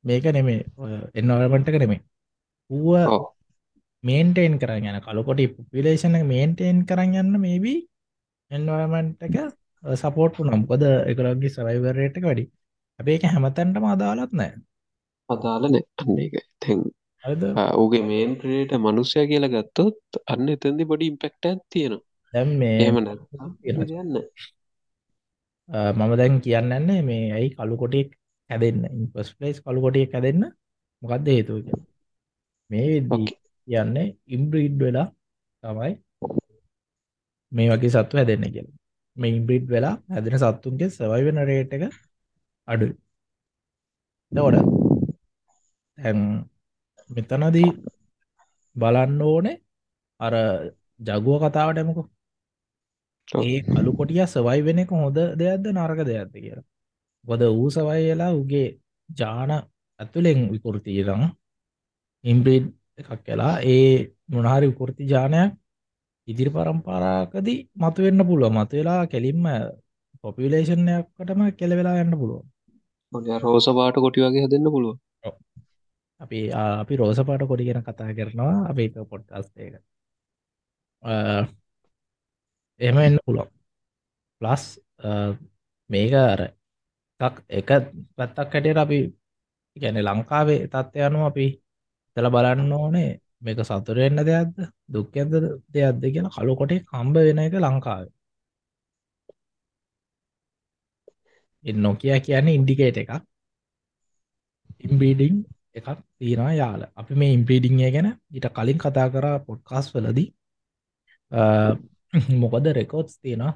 මේක නෙමේ එන්නවරමට කරමේ ඌව මේන්ටේන් කරන්න යන. කළුකොට පිලේෂන මේන්ටේන් කරන්න යන්න මේබී එන්වරමන්ට එක සපෝට් නම්කොද එකරගේ සරයිවරයට එක වැඩි. හැබේක හැමතැන්ටම අදාලත් නෑ අදාල නැන්න එක තැන් ඕගේ මේන් ප්‍රේට මනුස්්‍යය කියලා ගත්තොත් අන්න එතැදි බොඩි ඉම්පෙක්ට තියෙනවා. දැම් මේ ඒම යන්න. මම දැන් කියන්නන්නේ මේ ඇයි කළුකොටෙක් හැදෙන්න්න ඉන්පස් පලේස් කළුකොටියක් හැදෙන්න්න මොකක්ද හේතුව කිය මේ කියන්නේ ඉම්බ්‍රීඩ් වෙලා තමයි මේ වගේ සත්තු හැදෙන්න කියලා. මේ ඉම්බ්‍රීඩ් වෙලා හැදෙන සත්තුන්ගේ සවයි වෙන රේට එක අඩු දවඩ තැන් මෙතනදී බලන්න ඕනේ අර ජගුව කතාවටමකු ඒ කළු කොටිය සවයි වෙන එක හොඳ දෙයක්ද නරක දෙයක්ද කියලා ගොද වූ සවයි වෙලා උගේ ජාන ඇතුළෙන් විකෘතිීරං ඉම්බ්‍රීඩ් එකක් කලා ඒ මොනහරි විකෘති ජානයක් ඉදිරි පරම්පාරාකදී මතු වෙන්න පුළුව මතු වෙලා කෙලින්ම පොපිලේෂන්යකටම කෙල වෙලා යන්න පුළුවන්. රෝස පාට කොටි වගේ හදන්න පුළුව අපි අපි රෝස පාට කොඩි ගෙන කතා කරනවා අප පොඩ්කාස්ටේක එහෙම එන්න පුළුවන්. ප්ලස් මේක අර එක පැත්තක් හැටියට අපි ගැන ලංකාවේ තත්ත්ය අනු අපි තල බලන්න ඕනේ මේක සතුරෙන්න්න දෙයක්ද දුක්කඇද දෙයක්ද කියලා කලු කොටේ කම්බ වෙන එක ලංකාව. නොකිය කියන්නේ ඉන්ඩිකේට එකක්. ඉම්බීඩිං එකක් තියෙනවා යාල. අපි මේ ඉම්පීඩිංය ගැන ඊට කලින් කතා කර පොඩ්කාස් වලදී. මොකද රෙකෝඩ්ස් තියෙනවා?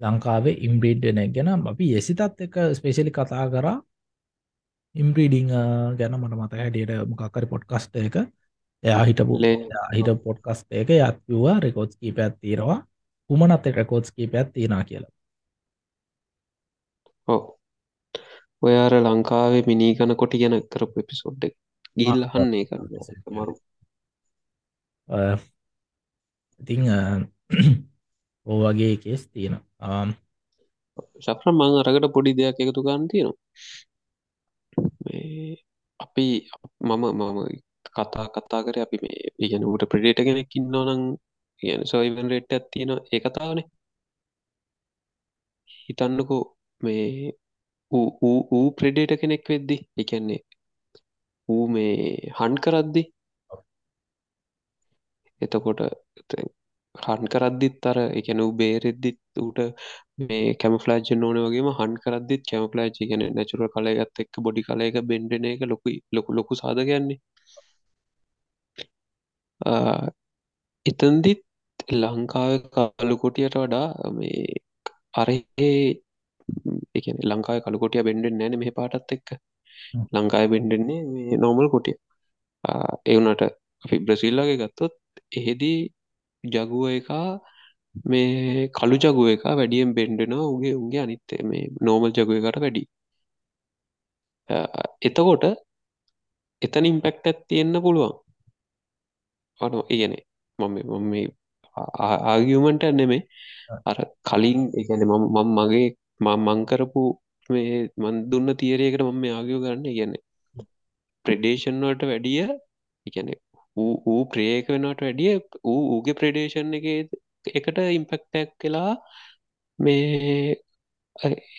ලංකාවේ ඉම්බ්‍රීඩ් වෙන ගැන. අපි එසිතත් එක ස්පේශලි කතා කරා. ඉම්ප්‍රීඩිං ගැන මට මත හැටියට මොකක්කරි පොඩ්කස්ට එක. එයා හිටපු හිට පොඩ්කස්ට එක යත්වා රෙකෝඩ්ස් කී පැත් තීරවා කුමනත් රෙකෝඩ්ස් කී පැත් තියෙන කියලා. ඕ ඔයාර ලංකාවේ මිනීගන කොටි ගැන කරපු එපිසෝඩ් ගිල්ල හන්නේ කරන්න මරු. ඉතිං ඕ වගේ කෙස් තියෙන ශක්‍ර මං අරකට පොඩි දෙයක් එකතු ගන්න තියෙනවා. අපි මම මම කතා කතා කර අපි මේ ඉගෙන ට ප්‍රඩේට කෙනෙක් ඉන්නවනං කියන සොයිවන් රෙට් ඇත්තියෙන ඒ කතාවනේ. හිතන්නකෝ මේ ඌ ප්‍රඩේට කෙනෙක් වෙද්දි එකන්නේ ඌ මේ හන්් කරද්දි එතකොට රන් කරද්දිත් අර එකන බේරෙද්දිත් ඌට මේ කැමෆලාජ් ඕන වගේම හන්් කරද්දිත් කැමෆලාජ් ගැන නැචුර කලයගත් එක්ක බොඩි කලයක බෙන්ඩන එක ලොකු ලොකු ලොකු සාධගන්නේ එතන්දිත් ලංකාව කලුකොටියට වඩා මේ අරඒ එකන ලංකාව කළුකොටිය බෙන්ඩෙන් නෑන මේ පාටත් එක්ක. ලංකාය බෙන්ඩෙන්නේ මේ නෝමල් කොටිය. එවනට අපි බ්‍රසිල්ලාගේ ගත්තොත් එහෙදී ජගුව එකා මේ කළු ජගුව එක වැඩියෙන් බෙන්ඩෙනවා උගේ උන්ගේ අනිත්තේ මේ නෝමල් ජගුව එකට වැඩි එතකොට එතන ඉම්පෙක්ට තියෙන්න්න පුළුවන්. අන ඉගන මම මම ආගියමට නෙමේ අර කලින් එකන මම මගේ මංකරපු මේ මන් දුන්න තීරයකට මම ආගියෝ ගන්න. ඉගන්නේ ප්‍රඩේෂන් වලට වැඩිය එකන ඌ ප්‍රේක වෙනට වැඩිය ඌ ඌගේ ප්‍රඩේෂන් එක එකට ඉම්පෙක්ටක් කලා මේ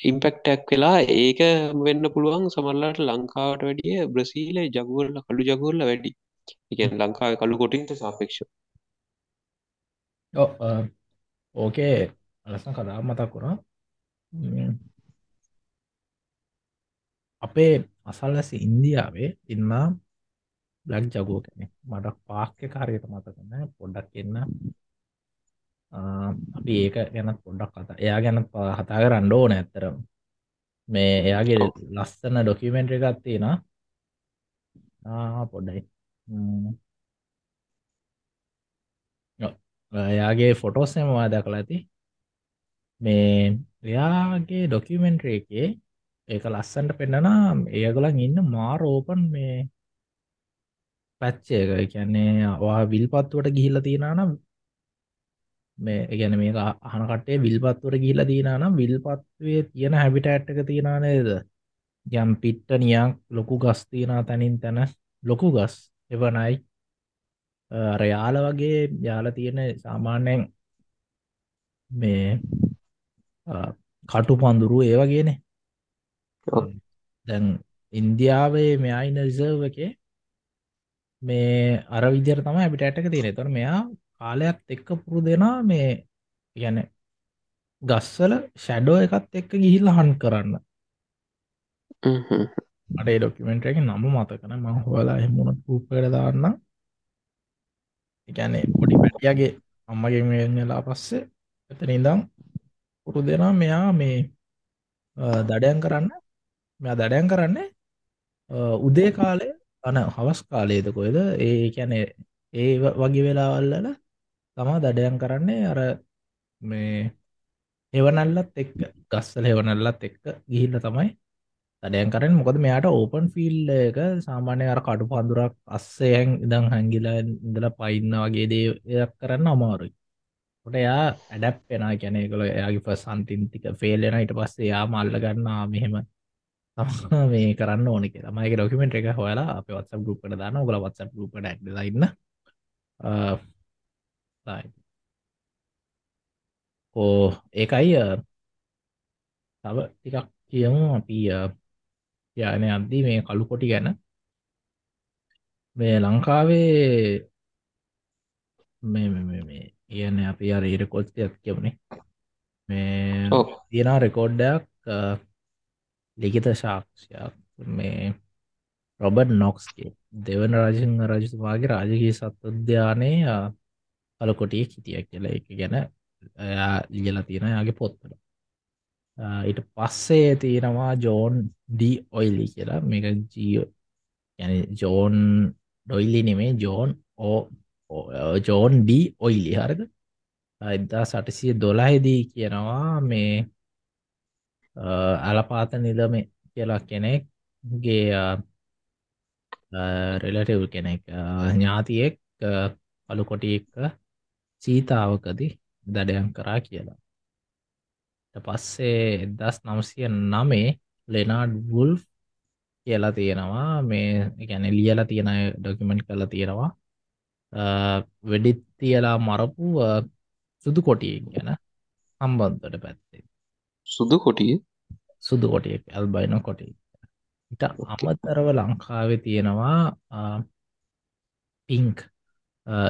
ඉම්පෙක්ටක් වෙලා ඒක වෙන්න පුළුවන් සමල්ලාට ලංකාවට වැඩිය බ්‍රසීල ජගුවල්ල කළු ජගුල්ල වැඩි. එක ලංකාව කළු කොටින්ට සාපේක්ෂ ඕකේ අලසන කදා මතක් වුණා. අපේ අසල්ලස ඉන්දියාවේ ඉන්නා බ්ලක් ජගෝ කැනෙ මට පාක්්‍ය කාරයට මතකන්න පොඩ්ඩක් එන්න. අපි ඒක ගැනත් පොඩ්ඩක් කතා එයා ගැනත් හතා කරන්න ඕන ඇත්තර මේ එයාගේ ලස්සන ඩොකිමෙන්ට්‍රි එකත්තියෙන පොඩ්ඩයි. එයාගේ ෆොටෝස්සම වා දැකලා ඇති. මේ එයාගේ ඩොකිමෙන්ට්‍රේ එකේ ඒක ලස්සන්ට පෙන්න්නනා ඒගොලන් ඉන්න මාරෝපන් මේ පැච්චේක කියන්නේ වා විල්පත්තුවට ගිහිල්ල තියෙනනම් මේ ගැන මේ අහනකටේ විල්පත්තුවට ගිහිල තියෙනනම් විල්පත්වේ තියෙන හැබිට ඇට්ටක තියෙනනේද යම් පිට්ට නියක් ලොකු ගස් තියෙන තැනින් තැන ලොකු ගස් එවනයි. රයාල වගේ යාල තියෙන සාමාන්‍යයෙන් මේ කටු පන්දුරු ඒවගේනෙ දැන් ඉන්දියාවේ මෙයායින රිසර්ව එකේ මේ අර විදිර තම අපිට ඇටක තියෙන තොර මෙයා කාලයක් එක්ක පුරු දෙනා මේ ගැන ගස්සල ෂැඩෝ එකත් එක්ක ගිහිල්ල හන් කරන්න. අඩේ ඩොක්කමෙන්ට එක නම මතකන ම හොලා එමුණ රූපයට දාන්න එකැනේ පොඩි පැටියගේ අම්මගේ වෙලා පස්සේ එතන ඉදම් පුරු දෙනා මෙයා මේ දඩයන් කරන්න. මෙයා දඩයන් කරන්නේ උදේ කාලය අන හවස් කාලයේද කොයද ඒ කැනේ ඒ වගේ වෙලාවල්ලල තමා දඩයන් කරන්නේ අර මේ එවනල්ලත් එක් ගස්සල එවනල්ලත් එක්ක ගිහිල්ල තමයි දඩයන් කරන මොකද මෙයාට ඕපන් ෆිල් එක සාමාන්‍ය අර කටු පඳුරක් අස්සයන් ඉදං හැංගිල ඉඳල පයින්න වගේ දේයක් කරන්න අමාරුයි. ොට එයා ඇඩැප් පෙන කැනෙ කළ එයාගේ ප සන්තින්තික ෆේලෙන ඉට පස්සේ යා මල්ල ගන්නා මෙහෙම මේ කරන්න ඕනෙ මයික ඩොකමෙන්ට් එක හොලා අප වත්ස ගුප්ට දාන්න ගල වත්ස ගුපට ක්ලන්න ඕ ඒකයි තව ටිකක් කියමු. අපි යාන අද්දී මේ කළු කොටි ගැන. මේ ලංකාවේ මේ මේ කියන අපි අර ඉරකොල්තියක් කියවනේ මේ තියෙන රෙකෝඩ්ඩයක් ලිඛිත සාක්ෂයක්. මේ රොබට් නොක්ස්ගේ දෙවන රජං රජතුමාගේ රාජකී සත්වද්‍යානය කලකොටිය හිටිය කියලා එක ගැන ලියල තියෙන යාගේ පොත්තල ඊට පස්සේ තියෙනවා ජෝන් ඩී ඔයිලි කියලා. මේක ජීෝ යන ජෝන් ඩොයිලි නෙමේ ජෝන් ඕ ජෝන් ඩී ඔයිලි හරද? එදදා සටසිය දොලාහෙදී කියනවා මේ අලපාත නිදම කියලා කෙනෙක්ගේ රෙලටව් කෙනෙක් ඥාතියෙක් පළු කොටි එක්ක සීතාවකදී දඩයන් කරා කියලා. පස්සේ එදස් නවසිය නමේ ලෙනාඩ් වුල් කියලා තියෙනවා. මේ ගැන ලියලා තියෙන ඩොකිමෙන්ට් කලා තියෙනවා. වෙඩිත් තියලා මරපු සුදු කොටිය ගැන හම්බන්තට පැත්තේ. සුදු කොටිය? සුදු කොටියෙක් ඇල්බයින කොටි ඉට අමතරව ලංකාවේ තියෙනවා පිංක්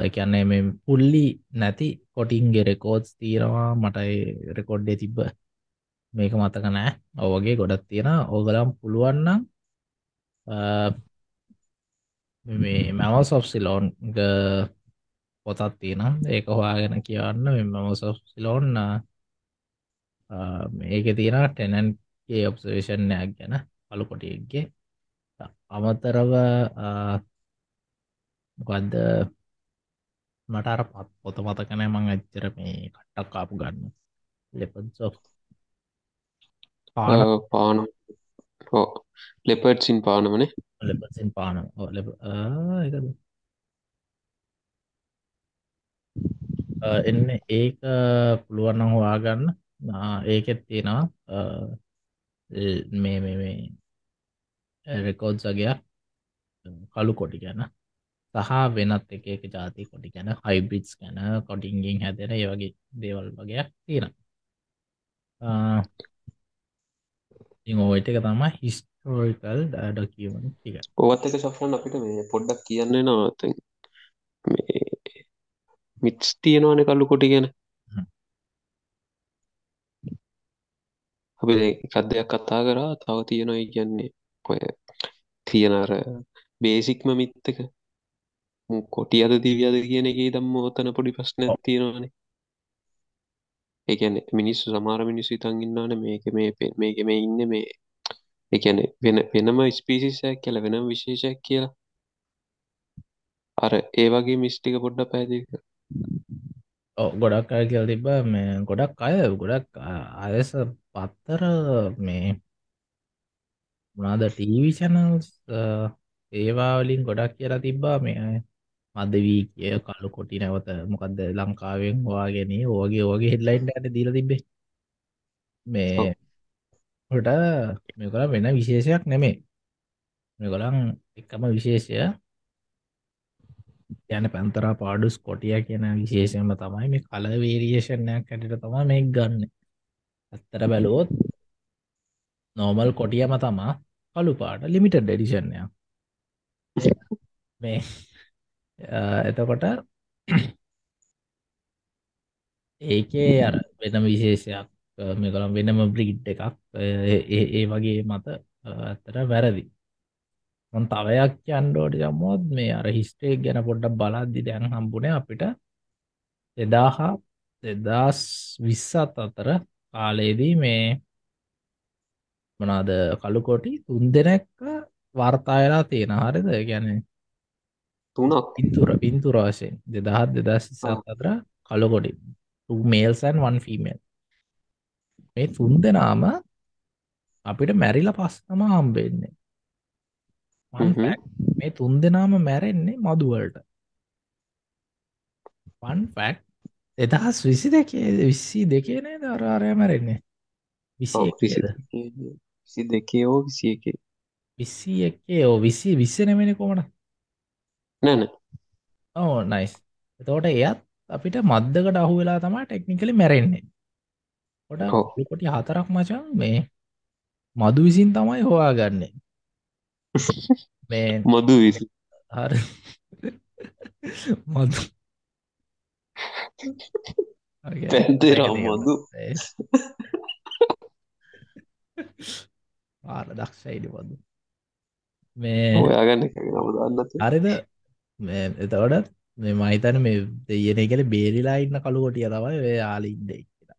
එකන්නේ මේ පුල්ලි නැති කොටින්ගේ රෙකෝඩ්ස් තියෙනවා. මටයි රෙකොඩ්ඩේ තිබ්බ මේක මතක නෑ ඔවගේ ගොඩක් තියෙන ඕගලම් පුළුවන්නම් මේ මැව සොෆ්සිලෝන් පොතත් තියෙනම් ඒක හොයාගෙන කියන්න මෙම සොෆ්සිලෝන් මේක තියෙන ටෙනන්ගේ ඔබ්සවේෂන්යක් ගැන පළුකොටියක්ගේ අමතරව මොකක්ද මට අර පත් පොත මතකනෑ මං ඇච්චර මේ කට්ටක් කාපු ගන්න. ලෙපන් සෝ පාන පාන ලෙපට්සින් පානමනේ ලෙපසින් පාන එකද එන්න ඒක පුළුවන්න හොයාගන්න ඒකෙත් තියෙනවා මේ මේ රෙකෝඩ් සගයක් කළු කොටි ගැන සහ වෙනත් එක එක ජාති කොටි ගැන හයිබ්‍රිඩ්ස් ගැන කොටින්ගින් හැදෙන ඒ වගේ දේවල් වගේයක් තියෙන ඕයිට එක තම හිස්ටෝරිකල් ඩඩකියමන් ටික. ඔවත් එක සෆන් අපිට මේ පොඩ්ඩක් කියන්නේ නවත මිට්ස් තියෙනවාන කල්ලු කොටි ගැන. අපි එකත් දෙයක් කතා කරා තව තියෙනවා කියන්නේ ඔය තියෙනර බේසික්ම මිත්තක කොටි අද දිවි අද කියන එක දම්ම ඕතන පොඩි ප්‍රශ්න තියෙනවානේ. ඒකැන මිනිස්සු සමාර මිනිස්සු ඉතන් ඉන්නන මේක මේ මේක මේ ඉන්න මේ එකන වෙන වෙනම ස්පිසිසයක් කියල වෙනම් විශේෂයක් කියලා. අර ඒ වගේ මිස්ටික පොඩ්ඩ පැදික ගොඩක් අය කියල් තිබ මේ ගොඩක් අය ගොඩක් අයස පත්තර මේ මොනාද ටීවි චැනල්ස් ඒවාවලින් ගොඩක් කියලා තිබ්බා. මේ මදවී කිය කලු කොටි නැවත මොකක්ද ලංකාවෙන් වාගෙන ඕගේ ඕගේ හෙඩ්ලයින්ට ඇට දීල තිබේ මේ හොට මෙකළ වෙන විශේෂයක් නෙමේ මෙගොලන් එකම විශේෂය යන පැන්තරා පාඩුස් කොටිය කියන විශේෂයම තමයි මේ කල වේරියේෂණයක් ඇටට තමා මේ ගන්න. ඇත්තර බැලුවොත් නෝමල් කොටියම තමා කළු පාට ලිමිට ඩෙඩිෂන්ය මේ එතකොට ඒකේ අර වෙනම විශේෂයක් මෙකළම් වෙනම බ්‍රීඩ් එකක් ඒ වගේ මත ඇත්තට වැරදි මොන් තවයක් යන්ඩෝට යම්මෝත් මේ අර හිස්ටේක් ගැන පොඩ්ඩක් බලද්දි දැන් හම්බුණේ අපිට එදාහා දෙදස් විස්සත් අතර කාලයේදී මේ මනාද කළුකොටි තුන් දෙනෙක්ක වර්තායලා තියෙන හරිද? ගැන තුනක්. පින්තුර පින්තුර වශයෙන් දෙදහත් දෙදස් සත් අතර කළුකොටි මේල්සන් වන් ෆීමල් මේ තුන් දෙනාම අපිට මැරිල පස්සම හම්බෙන්නේ මේ තුන් දෙනාම මැරෙන්නේ මදුවලට පන් ෆැක් එදහස් විසි දෙකේ විස්සි දෙකේනේ දරාරය මැරෙන්නේ? විසි විසි දෙකේ ඕ විසි එක. විස්සි එකේ ඕ විසි විස්සනමෙන කොමට නැන ඕ නයිස් එතෝට එයත් අපිට මද්දකට අහු වෙලා තමා ටෙක්නිකලි මැරෙන්නේ. ොට කොටි හතරක් මචන් මේ මදු විසින් තමයි හොයා ගන්නේ මේ මදු විසි හර මදු පැන්තේරම් මදු ආර දක්ෂයිඩ පදු මේ ඔයාගන්න නම දන්නත් හරිද? එතවට මේ මහිතන මේ දෙයන කළ බේරිලා ඉන්න කළු කොටිය තමයි වේ යාලින්ඩේ කියලා.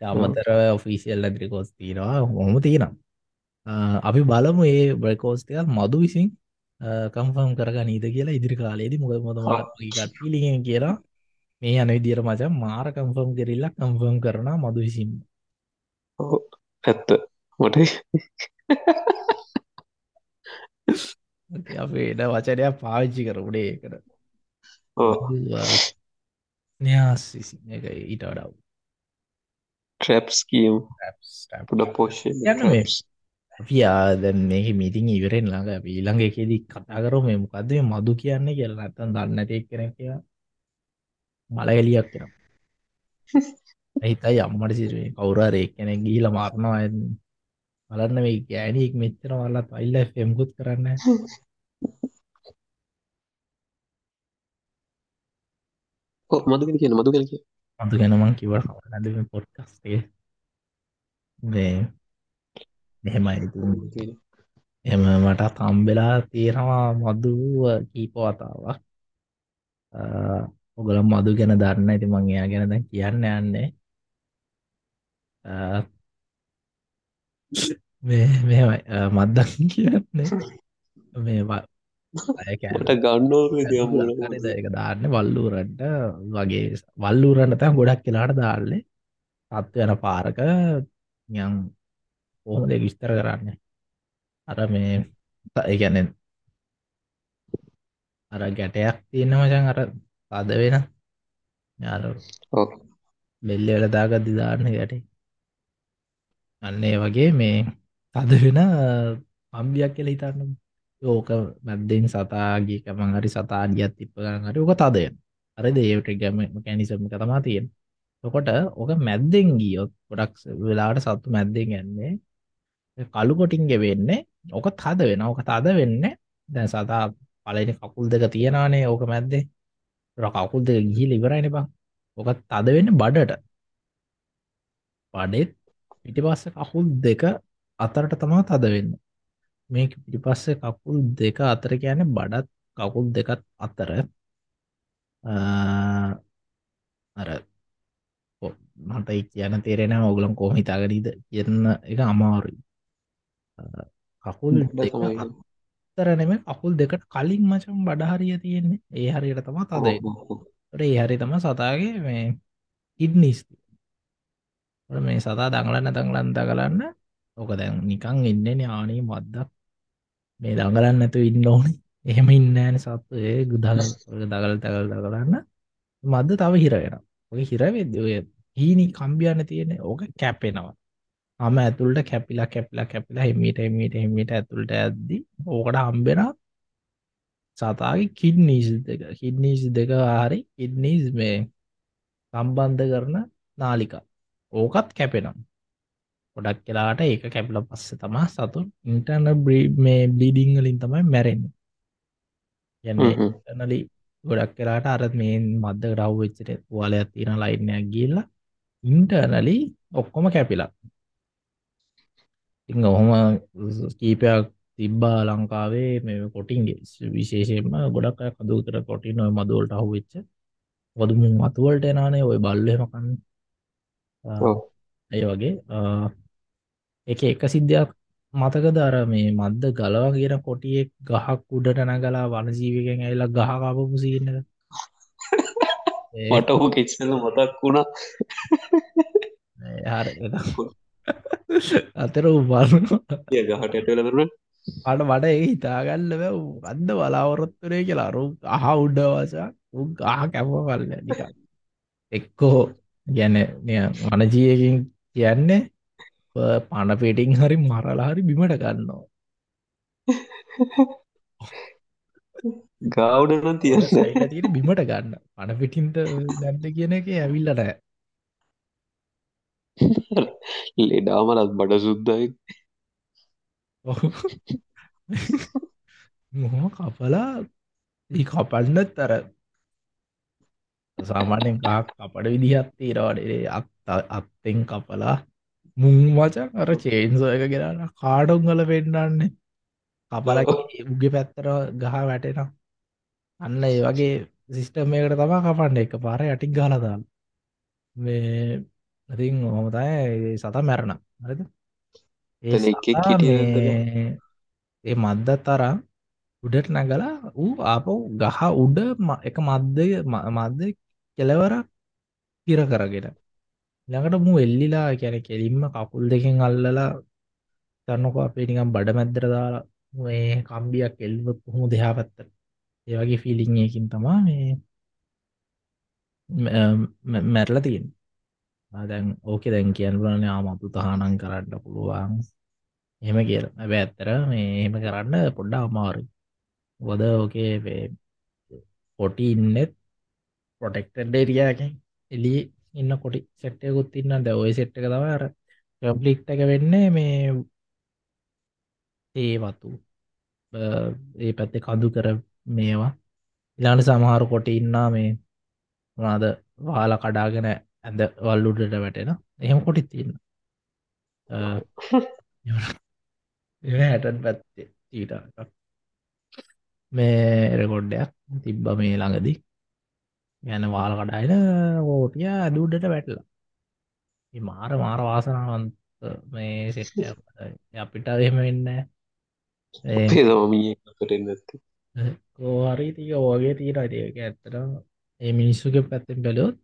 අමතර ඔෆිසිල් ඇදිරිකෝස් තියෙනවා. හොම තියෙනම් අපි බලමු ඒ බ්‍රකෝස්ටයක් මදු විසින් කම්ෆම් කරග නීද කියලා ඉදිරි කාලයේදී මොක මොදමට පිලිගෙන් කියලා මේ යන විදිර මචන් මාර කම්ෆම් කරල්ලා කම්ෆම් කරන මදු විසින් ඇත්ත. මට අපේට වචනයක් පාවිච්චි කරපුඩේ එකට න්‍යාස් එක ඊට වඩාව ට්‍රැප්ස් කියම් පුඩ පෝෂ අපි ආදැන් මේක මිතින් ඉවරෙන් ළඟ ඊළඟ එකෙදී කතා කරු මේ මොකක්ද මේ මදු කියන්නේ කියලා නැත්තන් දන්නට එක් කෙන කිය මලගලියක් කෙනම් ඇහිතයි අම්මට සිරුවේ කවුරරේ කෙනෙක් ගීල මාරණවා බලන්න මේ ගෑනීක් මෙච්චර වල්ලත් අයිල්ල ෆෙම්කුත් කරන්න මදුගෙන කියන මදුගෙන කිය මතු ගැනමං කිවට නැද පොඩ්කස්ටේ මෙහෙමයි. එම මට තම්බෙලා තියෙනවා මදුව කීපවතාවක් ඔගල මදු ගැන දන්න. ඇති මං එයා ගැන දැන් කියන්න යන්නේ. මෙමයි මද්දක් කියන්නේ මේ ට ගන්නෝ එක දාන්න. වල්ලූරට වගේ වල්ලූරන්න තැ ගොඩක් කියලාට දාල්ලේ තත්ව යන පාරක යම් කොහොම දෙ විස්තර කරන්න? අර මේ ඒගැන අර ගැටයක් තියෙන මචන් අර පද වෙන. යාර බෙල්ල වෙලදාගත්දි දාන්න ගැටේ. අන්නේ වගේ මේ තද වෙන පම්බියක් කියල හිතන්න ඕක මැද්දෙන් සතාගේ කමන් හරි සතාඩියත් තිප්ප ගන්න හරි ඕක තදය අර දේවට ගැම කැනිසම තමා තියෙන් ඔකොට ඕක මැද්දෙන් ගියොත් ගොඩක් වෙලාට සත්තු මැද්දෙන් ගන්නේ කළු කොටින්ග වෙන්නේ ඕක තද වෙන ඕක තද වෙන්න. දැන් සතා පලනි කකුල් දෙක තියෙනනේ ඕක මැද්දේ. කකුල් දෙක ගිහි ඉවරයින බං. ඕක තද වෙන්න බඩට. පඩෙත් පිටි පස්ස කකුල් දෙක අතරට තමා තද වෙන්න. මේ පිටිපස්සේ කකුල් දෙක අතර කියන බඩත් කකුල් දෙකත් අතර. අර මට කියන තේරෙන ඔගුලම් කොහම හිතාගරීද කියන්න එක අමාරුයි. කකුල් තරනෙම කකුල් දෙකට කලින් මචම් බඩහරිය තියෙන්නේ. ඒ හරියට තමා තද ඒ හරි තම සතාගේ මේ ඉඩ්නිස්ති මේ සතා දංලන්න දංලන්ද කරන්න ඕක දැන් නිකං එන්නන ආනේ මද්දක්. මේ දඟලන්න ඇතු ඉන්න ඕනේ. එහෙම ඉන්නෑන සත්තු ඒ ගුදල දගල තැකල් කරන්න මද තව හිරගෙන ඔය හිරවෙද ඔය හීනි කම්බියන්න තියෙන ඕක කැපෙනවා අම ඇතුළට කැපිලා කැපිලා කැපිලා හිමීට හිමීට හිමීට ඇතුළට ඇද්දි ඕකට හම්බෙන සතාගේ කිඩ්නීස් දෙක. කිඩ්නීස් දෙක හරි කිඩ්නීස් මේ සම්බන්ධ කරන නාලිකා. ඕකත් කැපෙනම් ගොඩක් කලාට ඒක කැපිල පස්ස තමා සතුන් ඉන්ටර්න මේ බ්ලිඩිංවලින් තමයි මැරෙන් යනලි ගොඩක් කලාට අරත් මේ මද්ද රව් වෙච්චට තුවාලයක් තියෙන ලයින්නයක් ගිල්ල ඉන්ටර්නලි ඔක්කොම කැපිලා ඉං ඔහොම කීපයක් තිබ්බා ලංකාවේ මේ කොටින්ගේ. විශේෂයෙන්ම ගොඩක් කදුතර කොටින් ඔය මදුවලට අහු වෙච්ච වොදුම මතුවලට එනානේ ඔය බල්ලමකන්න ඇය වගේ. එක එක සිද්ධයක් මතක දර මේ මද්ද ගලවගෙන කොටියෙක් ගහක් උඩට නැගලා වනජීවකෙන් ඇල්ලා ගහකාපපු සින්නද මට ඔහු කෙච්සල මතක් වුණා. හර අතර උබන්න ගහට ඇටලරන අට මට ඒ හිතාගන්න අන්ද බලාවරොත්තුරේ කියලා. අරු අහ උඩ්ඩවාසා උ ගහ කැප කල්ල එක්කෝ ගැන වනජීයකින් කියන්නේ පණ පෙටිං හරි මරලා හරි බිමට ගන්නවා. ගෞඩන තිය බිමට ගන්න. පණ පිටින්ට නැද්ද කියන එක ඇවිල්ලට ලෙඩාමලත් බඩ සුද්දයි මොහම කපලා කපන්නත් තර සාමාන්‍යෙන් ගහක් කපට විදිහත් තීරවාඩේ අත් අත්තෙන් කපලා මුං වචන් අර චේන්සෝ එක ගෙනන්න කාඩුංගල පෙන්න්නන්නේ කපලගේ උග පැත්තර ගහ වැටෙනවා. අන්න ඒ වගේ සිිස්ටමයකට තමා කපන්න එක පාර යටික් ගලදාල් මේ ඉතින් හොම තයි සතා මැරණ. හරිද? ඒ සතා මේ ඒ මද්දත් තරම් උඩට නැගලා ඌ ආපව් ගහ උඩ එක මද්දය මද්ද කෙලවරක් පිර කරගෙන ළඟට මු එල්ලිලා කැන කෙලින්ම කකුල් දෙකින් අල්ලලා තන්නක අපේ නිකම් බඩ මැද්දර දාලා මේ කම්බියක් එල්ව කොහොම දෙහා පැත්ත ඒවගේ ෆිලිංයකින් තමා මේ මැරල තියෙන් දැන් ඕකෙ දැන් කියන්ලන ආමතු තහනන් කරන්න පුළුවන්. එහෙම කියල. ඇබ ඇත්තර මේ එහෙම කරන්න පොඩ්ඩා අමාරු වද ඕකේ පොටි ඉන්නෙත් පොටෙක්ටඩ් ඒරියයකින් එලි ඉන්න කොටි සෙට්ටයකුත් ඉන්න. ද ඔය සෙට්ක තවර කම්පලික්් එක වෙන්නේ මේ ඒ වතු. ඒ පැත්තේ කඳු කර මේවා. ඉලාට සමහරු කොට ඉන්නා මේ මොනාද වාල කඩාගෙන ඇඳ වල්ලුඩට වැටෙන. එහෙම කොටිත් තින්න හැටන් පැත්තේ ඊට මේ රෙකොඩ්ඩයක් තිබ්බ මේ ළඟදී. ගැන වාල කඩායින ඕටිය ඇදුඩට වැටලා. මාර මාර වාසනාවන්ත මේ සෙට්ය අපිට එහෙම වෙන්න කෝහරි තික ඕගේ තීර අඩියක ඇත්තට ඒ මිනිස්සුක පැත්තෙන් බැලොත්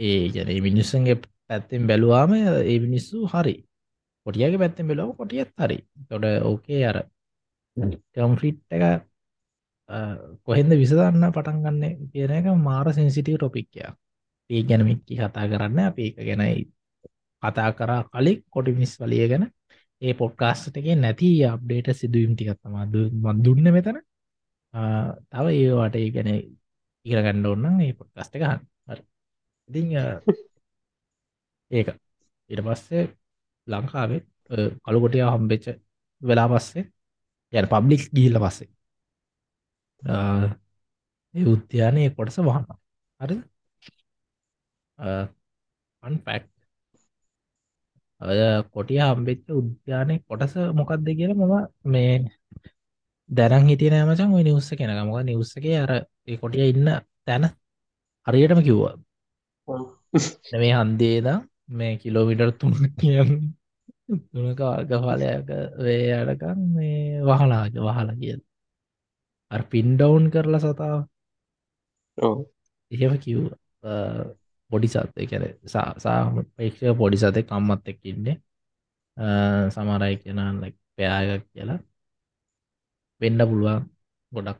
ඒ ගැන මිනිස්සන්ගේ පැත්තෙන් බැලවාම ඒ මිනිස්සු හරි. කොටියගේ පැත්තෙන් බෙලව කොටියත් හරි. තොට ඕකේ අර කම්ෆිට් එක කොහෙන්ද විසදන්න පටන් ගන්න කියන එක මාර සෙන්සිටව ටොපික්කයක් ඒ ගැනමික්කි කතා කරන්න අප ඒක ගැනයි කතා කරා කලික් කොටි මිස් වලිය ගැන. ඒ පොඩ්කාස්ටගේ නැති අප්ඩේට සිදුවම් ටිකත්තම දුන්න මෙතන. තව ඒවාට ඒ ගැන ඉර ගණ්ඩ ඔන්න ඒ පොඩ්කස්ට ගහන්න ඉති ඒක. ඉට පස්සේ ලංකාවේ කළුකොටිය හම්බෙච්ච වෙලා පස්සේ යන පබ්ලික් ගිහිල්ල පස්සේ ඒ උද්‍යානය කොටස වහන්න හරි අන්පැක්් ඔය කොටිය හම්බෙච්ච උද්‍යානය කොටස මොකක්ද කියල මම මේ දැරන් හිටිය නෑමචන් ඔය නිවස්ස කෙන මොක නිවස්සගේ අර ඒ කොටිය ඉන්න තැන හරියටම කිව්වා. මේ හන්දේද මේ කිලෝමිටර් තුන කියන්න තුනක වර්ගඵලයක වේ අඩකන් මේ වහලාග වහල කියද අ පින්ඩවුන් කරලා සතාව. එහෙම කිව් පොඩි සත්ය කැර සාපේක්ෂ පොඩි සතය කම්මත් එක්කින්නේ සමරයි ලක් පයාගක් කියලා. වෙන්න පුළුවන් ගොඩක්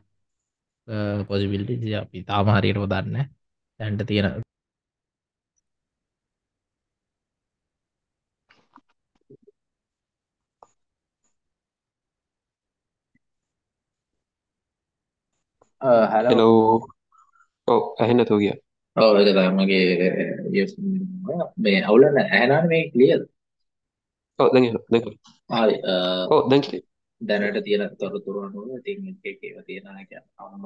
පොසිබිල්ටි අපි තාම හරියට දන්න තැන්ට තියෙන හැලෝ ඕ ඇහෙන්න තෝ කිය ඔව එක තමගේ මේ අවුලන්න ඇහනාන මේ ලියද ඕ දැ දැක හරි ඕ දැක දැනට තියෙන තොරතුරුවනුව ති ඒව තියෙන අම්ම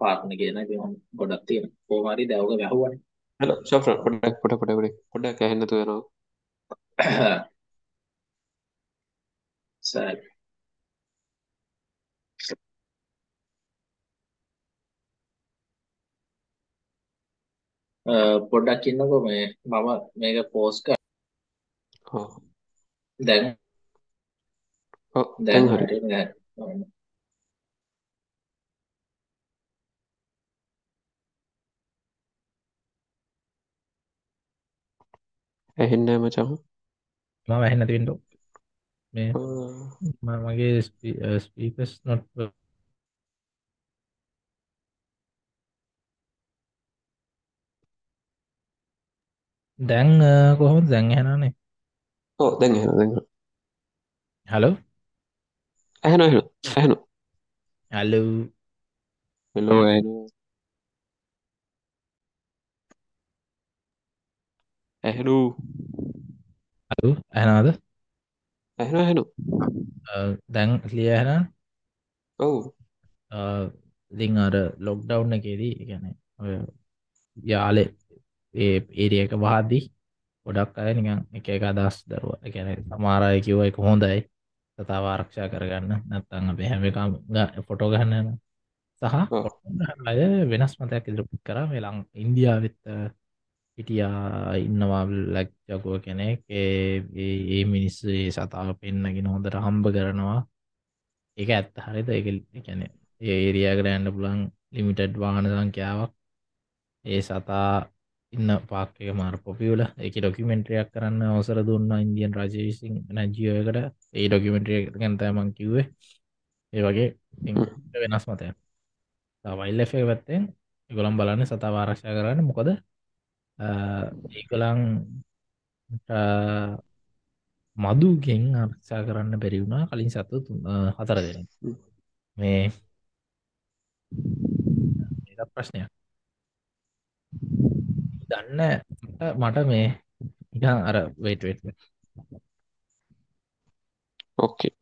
පාර්න කියන ගොඩක් තියෙන පෝමරි දැවක වැැහුවන්. හල ශප පොඩක් පොට පොටකට පොඩක් ඇහෙන්න තුවෙනවා සෑ පොඩ්ඩක් ඉන්නකො මේ මම මේක පෝස්ක දැන් දැන් හරි. ඇහෙන්න මචහු මම ඇහෙන්න තිෙන්ටෝ මේ මගේ ස්පීකස් නොට දැන් කොහොම දැන් හැනනේ ඕ දැන් දැ හලෝ ඇහන ඇහන ඇහනු හලු හෙලෝ ඇහනු. අලු ඇනාද ඇහෙන ඇහෙනු දැන් ලිය හැන ඔවු. ඉතින් අර ලොක්ඩව් එකේදී ගැන යාලෙ ඒ ඒරිය එක වාදී ගොඩක් අය නිකන් එක එක අදස් දරුව. ගැන සමාරය කිව්ව එක හොඳයි. සතාව ආරක්ෂා කරගන්න. නැත්තං අප හැම එකම් ෆොටෝ ගහන්නන සහ ඔව් අය වෙනස් මතයක් ඉදිරිපුත් කරා. මේ ලං ඉන්දියාවෙත් හිටියා ඉන්නවා ලැක්්ජකුව කෙනෙක්. ඒ මිනිස්සු ඒ සතාව පෙන්න්නගෙන හොඳට හම්බ කරනවා. ඒක ඇත්ත හරිත එක කැන ඒ ඒරියකට ඇන්ඩ පුළන් ලිමිටඩ් වාහන සංඛ්‍යාවක්. ඒ සතා ඉන්න පාක්ක මාර පොපියල එක ඩොකිමෙන්ට්‍රියක් කරන්න අවසර දුන්න ඉන්දියන් රජවිසින් නැජියෝකට ඒ ඩොකිමෙන්ට්‍රිය ගැන්තෑමං කිව්වේ. ඒ වගේ වෙනස් මතය වයිල්ල පැත්තෙන් ගොළම් බලන්න සතා ආරක්ෂා කරන්න මොකද? ඒකලං මදුගෙන් ආරක්ෂා කරන්න බැරිවුණා කලින් සත්තු හතර දෙන මේ ප්‍රශ්නයක් දන්න මට මේ ඉකන් අර වේටවෙට ඕකේ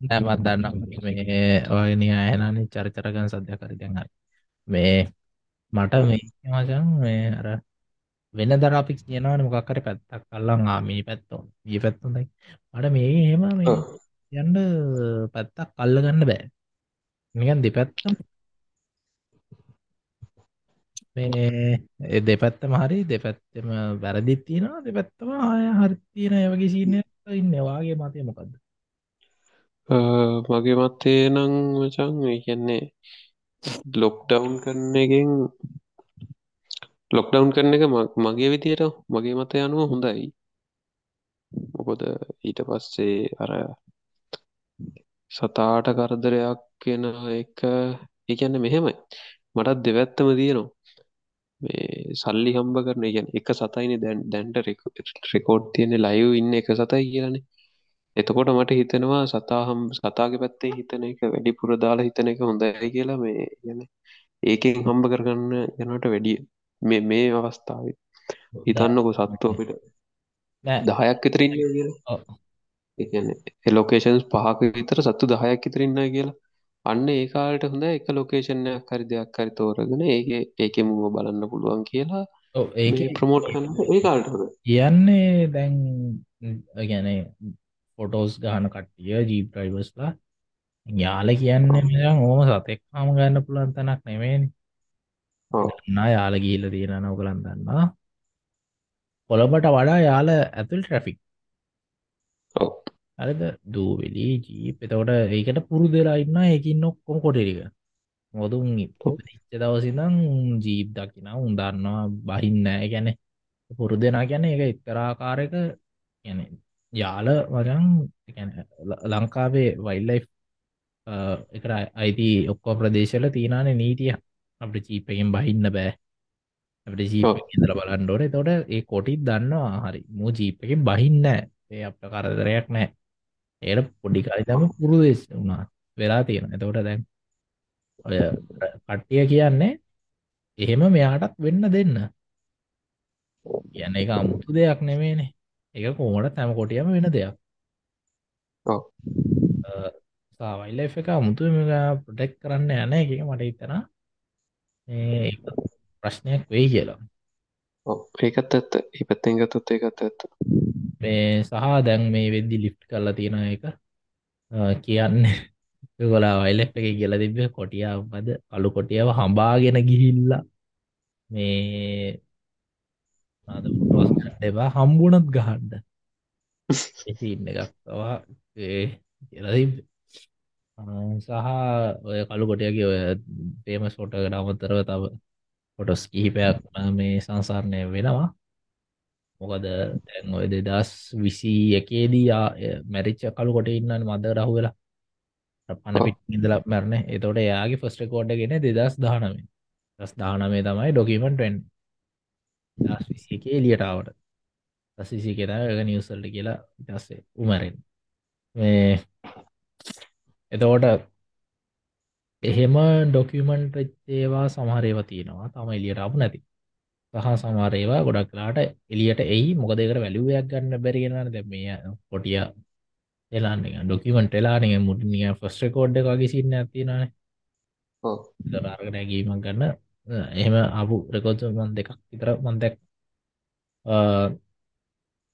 නෑමත් දන්න මේ ඔයනි අයනනි චරිචරගන් සධ්‍ය කරිතැන් හරි. මේ මට මේ මචන් මේ අර වෙන දර අපි කියනවන මොකක්කර පැත්තක් කල්ලං ආමී පැත්තෝ. ඒ පැත්තුොදයි මට මේ හෙම මේ යන්ඩ පැත්තක් කල්ල ගන්න බෑ. නිකන් දෙපැත්තම් මේ දෙපැත්තම හරි දෙපැත්තම වැරදිත් තියෙනවා දෙපැත්තම ආය හරි තියෙන ඒ වගේ සීනය ඉන්න. වාගේ මතය මොකක්ද මගේ මත්තේ නං මචන් ඒ කියන්නේ ලොක්ඩවුන් කරන එකෙන් ලොක්ඩවුන් කරන එක මගේ විදියට මගේ මත යනුව හොඳයි. මොකොද ඊට පස්සේ අර සතාට කරදරයක් කියෙන එක ඒකන්න මෙහෙමයි. මටත් දෙවැත්තම තියෙනවා. මේ සල්ලි හම්බ කරන ගැන එක සතයින දැන් දැන්ට රෙකෝඩ් තියෙන ලයව් ඉන්න එක සතයි කියලන. එතකොට මට හිතෙනවා සතාහම් සතාගේ පැත්තේ හිතන එක වැඩිපුර දාලා හිතන එක හොඳයි කියලා මේ ගැන ඒකෙන් හම්බ කරගන්න යනට වැඩිය මේ මේ අවස්ථාව. හිතන්නකො සත්තු අපිට. දහයක් ඉතරන්න කියලා. එලෝකේෂන්ස් පහක විතර සත්තු දහයක් ඉතරන්න කියලා අන්න ඒකාලට හොඳ එක ලොකේෂන්යක් හරි දෙයක් හරි තෝරගෙන ඒක ඒක මුව බලන්න පුළුවන් කියලා ඒ ප්‍රමෝට් කන්න ඒකාලට හොඳ කියන්නේ දැන් ගැන ෆොටෝස් ගහන කට්ටිය ජීප් ්‍රයිවස්ලා යාල කියන්න මෙයන් ඕම සතෙක් හම ගන්න පුළන් තැනක් නෙමේනි නා යාල ගීල තියෙන නවකලන් දන්නා කොළඹට වඩා යාල ඇතුල් ට්‍රැෆික් අරද දූවෙලි ජීප එතකොට ඒකට පුරු දෙලා ඉන්න ඒකින් නොක්කොම කොටරික මොදුන් ඉච්ච දවසිදං ජීප් දකින උන්දන්නවා බහින්නෑ ගැන පුරු දෙනා ගැන එක එක්තරාකාරක ගැන යාල වරන් ලංකාවේ වයිල්ලයි එකට අයිති ඔක්කෝ ප්‍රදේශල තිීනාන නීතිය. අපට චීපකෙන් බහින්න බෑ. අපට ජීප ඉදල බලන්ඩෝන තොට ඒ කොටිත් දන්නවා. හරි. මූ ජීපකින් බහින්න ඒ අපට කරදරයක් නෑ ඒට පොඩිකාරිතම පුරුදෙස් වුණා. වෙලා තියෙන එතකොට දැන් ඔය කට්ටිය කියන්නේ එහෙම මෙයාටත් වෙන්න දෙන්න. කියන්න එක අමුතු දෙයක් නෙමේනේ එක කෝමට තැම කොටියම වෙන දෙයක්. සාවයිල්ල එක අමුතු ප්‍රටෙක් කරන්න යන එක මට හිතන ප්‍රශ්නයක් වෙයි කියලා. ඒකත් ඇත්ත. ඒ පැත්තෙන් ගතොත් ඒකත් ඇත්ත මේ සහ දැන් මේ වෙද්දි ලිෆ්ට් කරලා තියෙන එක කියන්න ගොලා වයිල එක කියල තිබ කොටියාව පද අලු කොටියාව හම්බාගෙන ගිහිල්ලා මේ එවා හම්බුණත් ගහන්ඩ ඉන්න එකක් තවා කියලතිබ සහ ඔය කළු කොටියගේ ඔය පේම සෝටකට අමතරව තව කොටස් කිහිපයක් මේ සංසාරණය වෙනවා. මොකද දැන් ඔය දෙදස් විසි එකේදී මැරිච්ච කළු කොට ඉන්නන්න මද රහු වෙලා පන පිට ඉදල මැරණ. එතොට එයාගේ ෆස්ට කෝඩ් ගෙන දෙදස් දානම දස් දානමේ තමයි ඩොකිමෙන්ටෙන් දස් විසි එක එලියටාවට දසිසි කෙන එක නිවසල්ට කියලා ඉටස්සේ උමරෙන් එතකොට එහෙම ඩොකිමන්ට් ඒවා සමහරේව තියෙනවා. තම එලියට අප නැති සහ සමාරේවා ගොඩක් කලාට එලියට එයි. මොකදකට වැලුවයක් ගන්න බැරිගෙන දැ මේ කොටිය එලාන්න ඩොකිමට එලාන මුටිය ෆස්ට කෝඩ් වගේ සින්න ඇතිනන ඔව්. අර්ග නැගීමක් ගන්න. එහෙම අපපු රෙකෝච මන් දෙකක් විතර මන්දැක්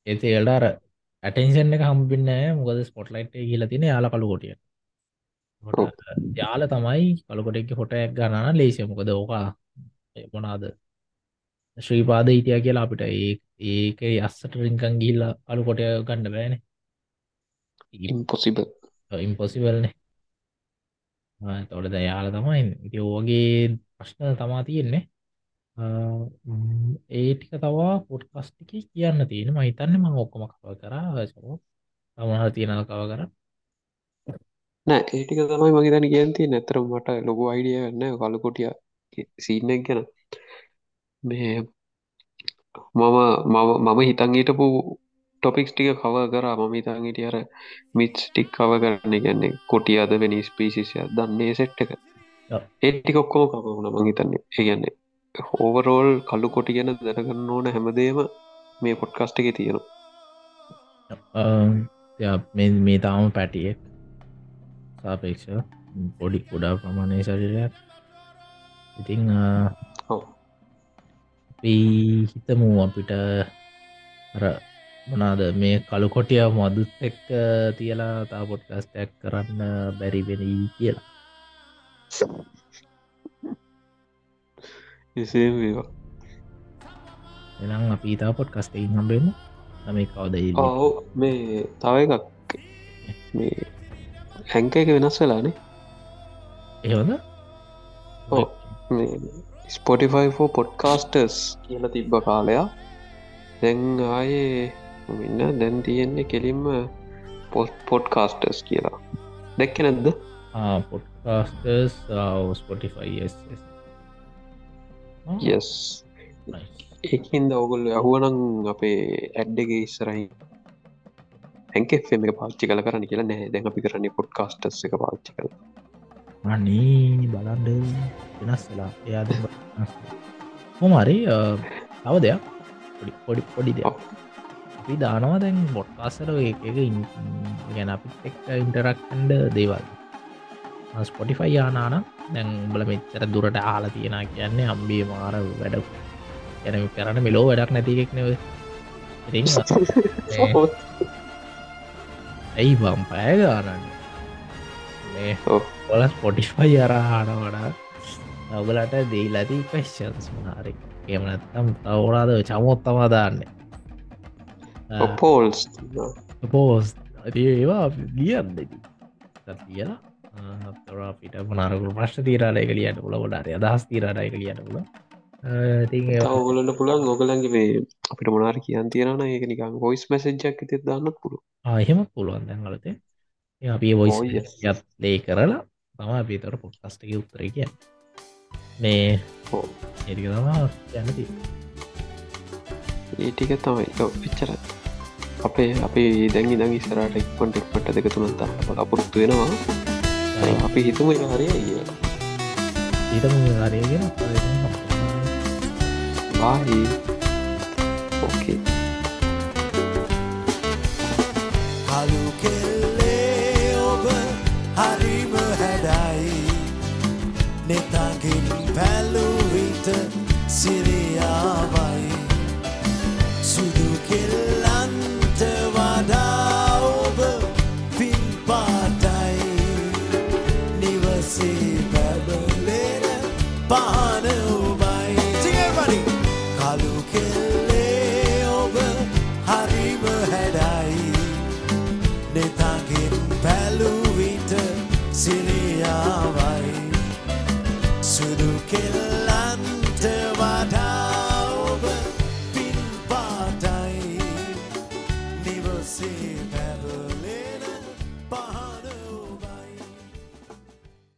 ඒති එල්ඩාර ඇටන්ෂන් එක හම්බින්න මොකද ස්පොට්ලයිට් කියල තින යාල කළු කොටිය ඔව්. යාල තමයි කළුකොටෙක් හොටයක් ගණන ලේසිය. මොකද ඕකා මොනාද ශ්‍රීපාද හිටිය කියලා අපිට ඒ ඒක අස්සට රිංකන් ගිල්ල අලු කොටය ගණ්ඩ බෑන. ඉම්පොසිබල් ඉම්පොසිවල්නේ තොට දයාල තමයි ඉති ඕගේ ප්‍රශ්න තමා තියෙන්නේ. ඒටික තවා පොට්කස්ටික කියන්න තියෙන මහිතන්න ම ඔක්කොම කව කරා. තමහ තියෙනල් කව කර. නෑ ඒටික තමයි මගේ තැන කියන්ති නැතර මට ලොකු අයිඩිය වෙන්න කලකොටිය සීනෙක් ගැන මේ මම මම මම හිතන් හිටපු ටොපික්ස් ටික කව කරා. මම හිතන් හිටිය අර මිච් ටික් කව කරන්න. ගැන්නේ කොටිය අද වෙනි ස්පීසිසිය දන්නේ සෙට් එක. ඔව්. ඒටි කොක්කොම කවුන මං හිතන්නේ. ඒගන්නේ හෝවරෝල් කල්ලු කොටි ගැන දැනගන්න ඕන හැමදේම මේ පොඩ්කස්ට එක තියෙනවා. මේ තාම පැටියෙක්. සාපේක්ෂ පොඩි කුඩා ප්‍රමාණය ශරිරයක්. ඉතිං. අපි හිතමු අපිට අර මනාද මේ කළු කොටිය මදුත් එක්ක තියලා තා පොඩ්කස්ටක් කරන්න බැරිවෙෙනී කියලා. එසේ වේවා. එනම් අපි තා පොඩ්කස්ටයින් හම්බෙමු නම කවද ඔව් මේ තව එකක්. මේ හැංක එක වෙනස් වෙලානේ එහොද ඔව්. ස්පොටිෆයිෝ පොඩ්කාස්ටර්ස් කියල තිබ්බ කාලයා දැන් ආයේ මෙන්න දැන් තියෙන්නේ කෙලින්ම පොස් පොඩ්කාස්ටර්ස් කියලා. දැක්ක නැද්ද? පොඩ්කාස්ටර්ස් ස්පොටිෆයි යස් ඒකින්ද ඔගුල් යහුවනං අපේ ඇඩ්ඩගේ ඉස්සරහි හැන්කෙම එක පාච්චි කල කරන්න කියලා නෑ. දැන් අපි කරන්නේ පොඩ්කාස්ටස් එක පාච්චි කළ අනේ බලන්ඩ වෙනස් වෙලා. එයාද හොමරි තව දෙයක්. පොඩි පොඩි පොඩි දෙයක්. අපි දානවා දැන් බොට්කාසර එක ගැන අපි එක් ඉන්ටරක්න්ඩ දේවල්. ස්පොටිෆයි යානාන දැන් බල මෙච්චර දුරට ආල තියෙන කියන්නේ අම්බිය මාර වැඩ ගැන කරන්න මෙලෝ වැඩක් නැතිකෙක් නව ඇයි බම් පෑ ගානන්න? මේ ඔව්. ඔල ස්පොටිස්පයි අරහාන වඩා ඔගලට දීලති පෙස්්චන්ස් මනාරි එමනත්තම් තවරාද චමොත්තමා දාන්න. පෝල්ස් පෝස් ඒවා ගියන්න කියලා අපිට මනාරකුල ප්‍රශ්න තීරාලය කලියට පුල ොඩාරය අදහස් තීරාරය කලියට පුල ඔගලන්න පුළන් ඔගලන්ගේ මේ අපිට මොනාර කියන් තියෙන ඒක නිකන් ගොයිස් මැසෙන්ජක් ති දන්න පුළු ආහෙම පුළුවන් දැන්ගලතේ අපි yes. යත් ලේ කරලා තම අපිතර පොක්කස්ටක උත්තර කිය මේ ඔව්. එරික තමා යන්නති ඒ ටික තමයි. ඔව්, එච්චර අපේ අපේ දැඟි දඟ ඉස්සරට එක්පොන්ට එක්පට දෙක තුනන්ත අපපුරත්තු වෙනවා. අපි හිතම හරය කිය ඊටම ආරයගෙන බාහි ඕකේ කලු කෙල්ලේ ඔබ හරිම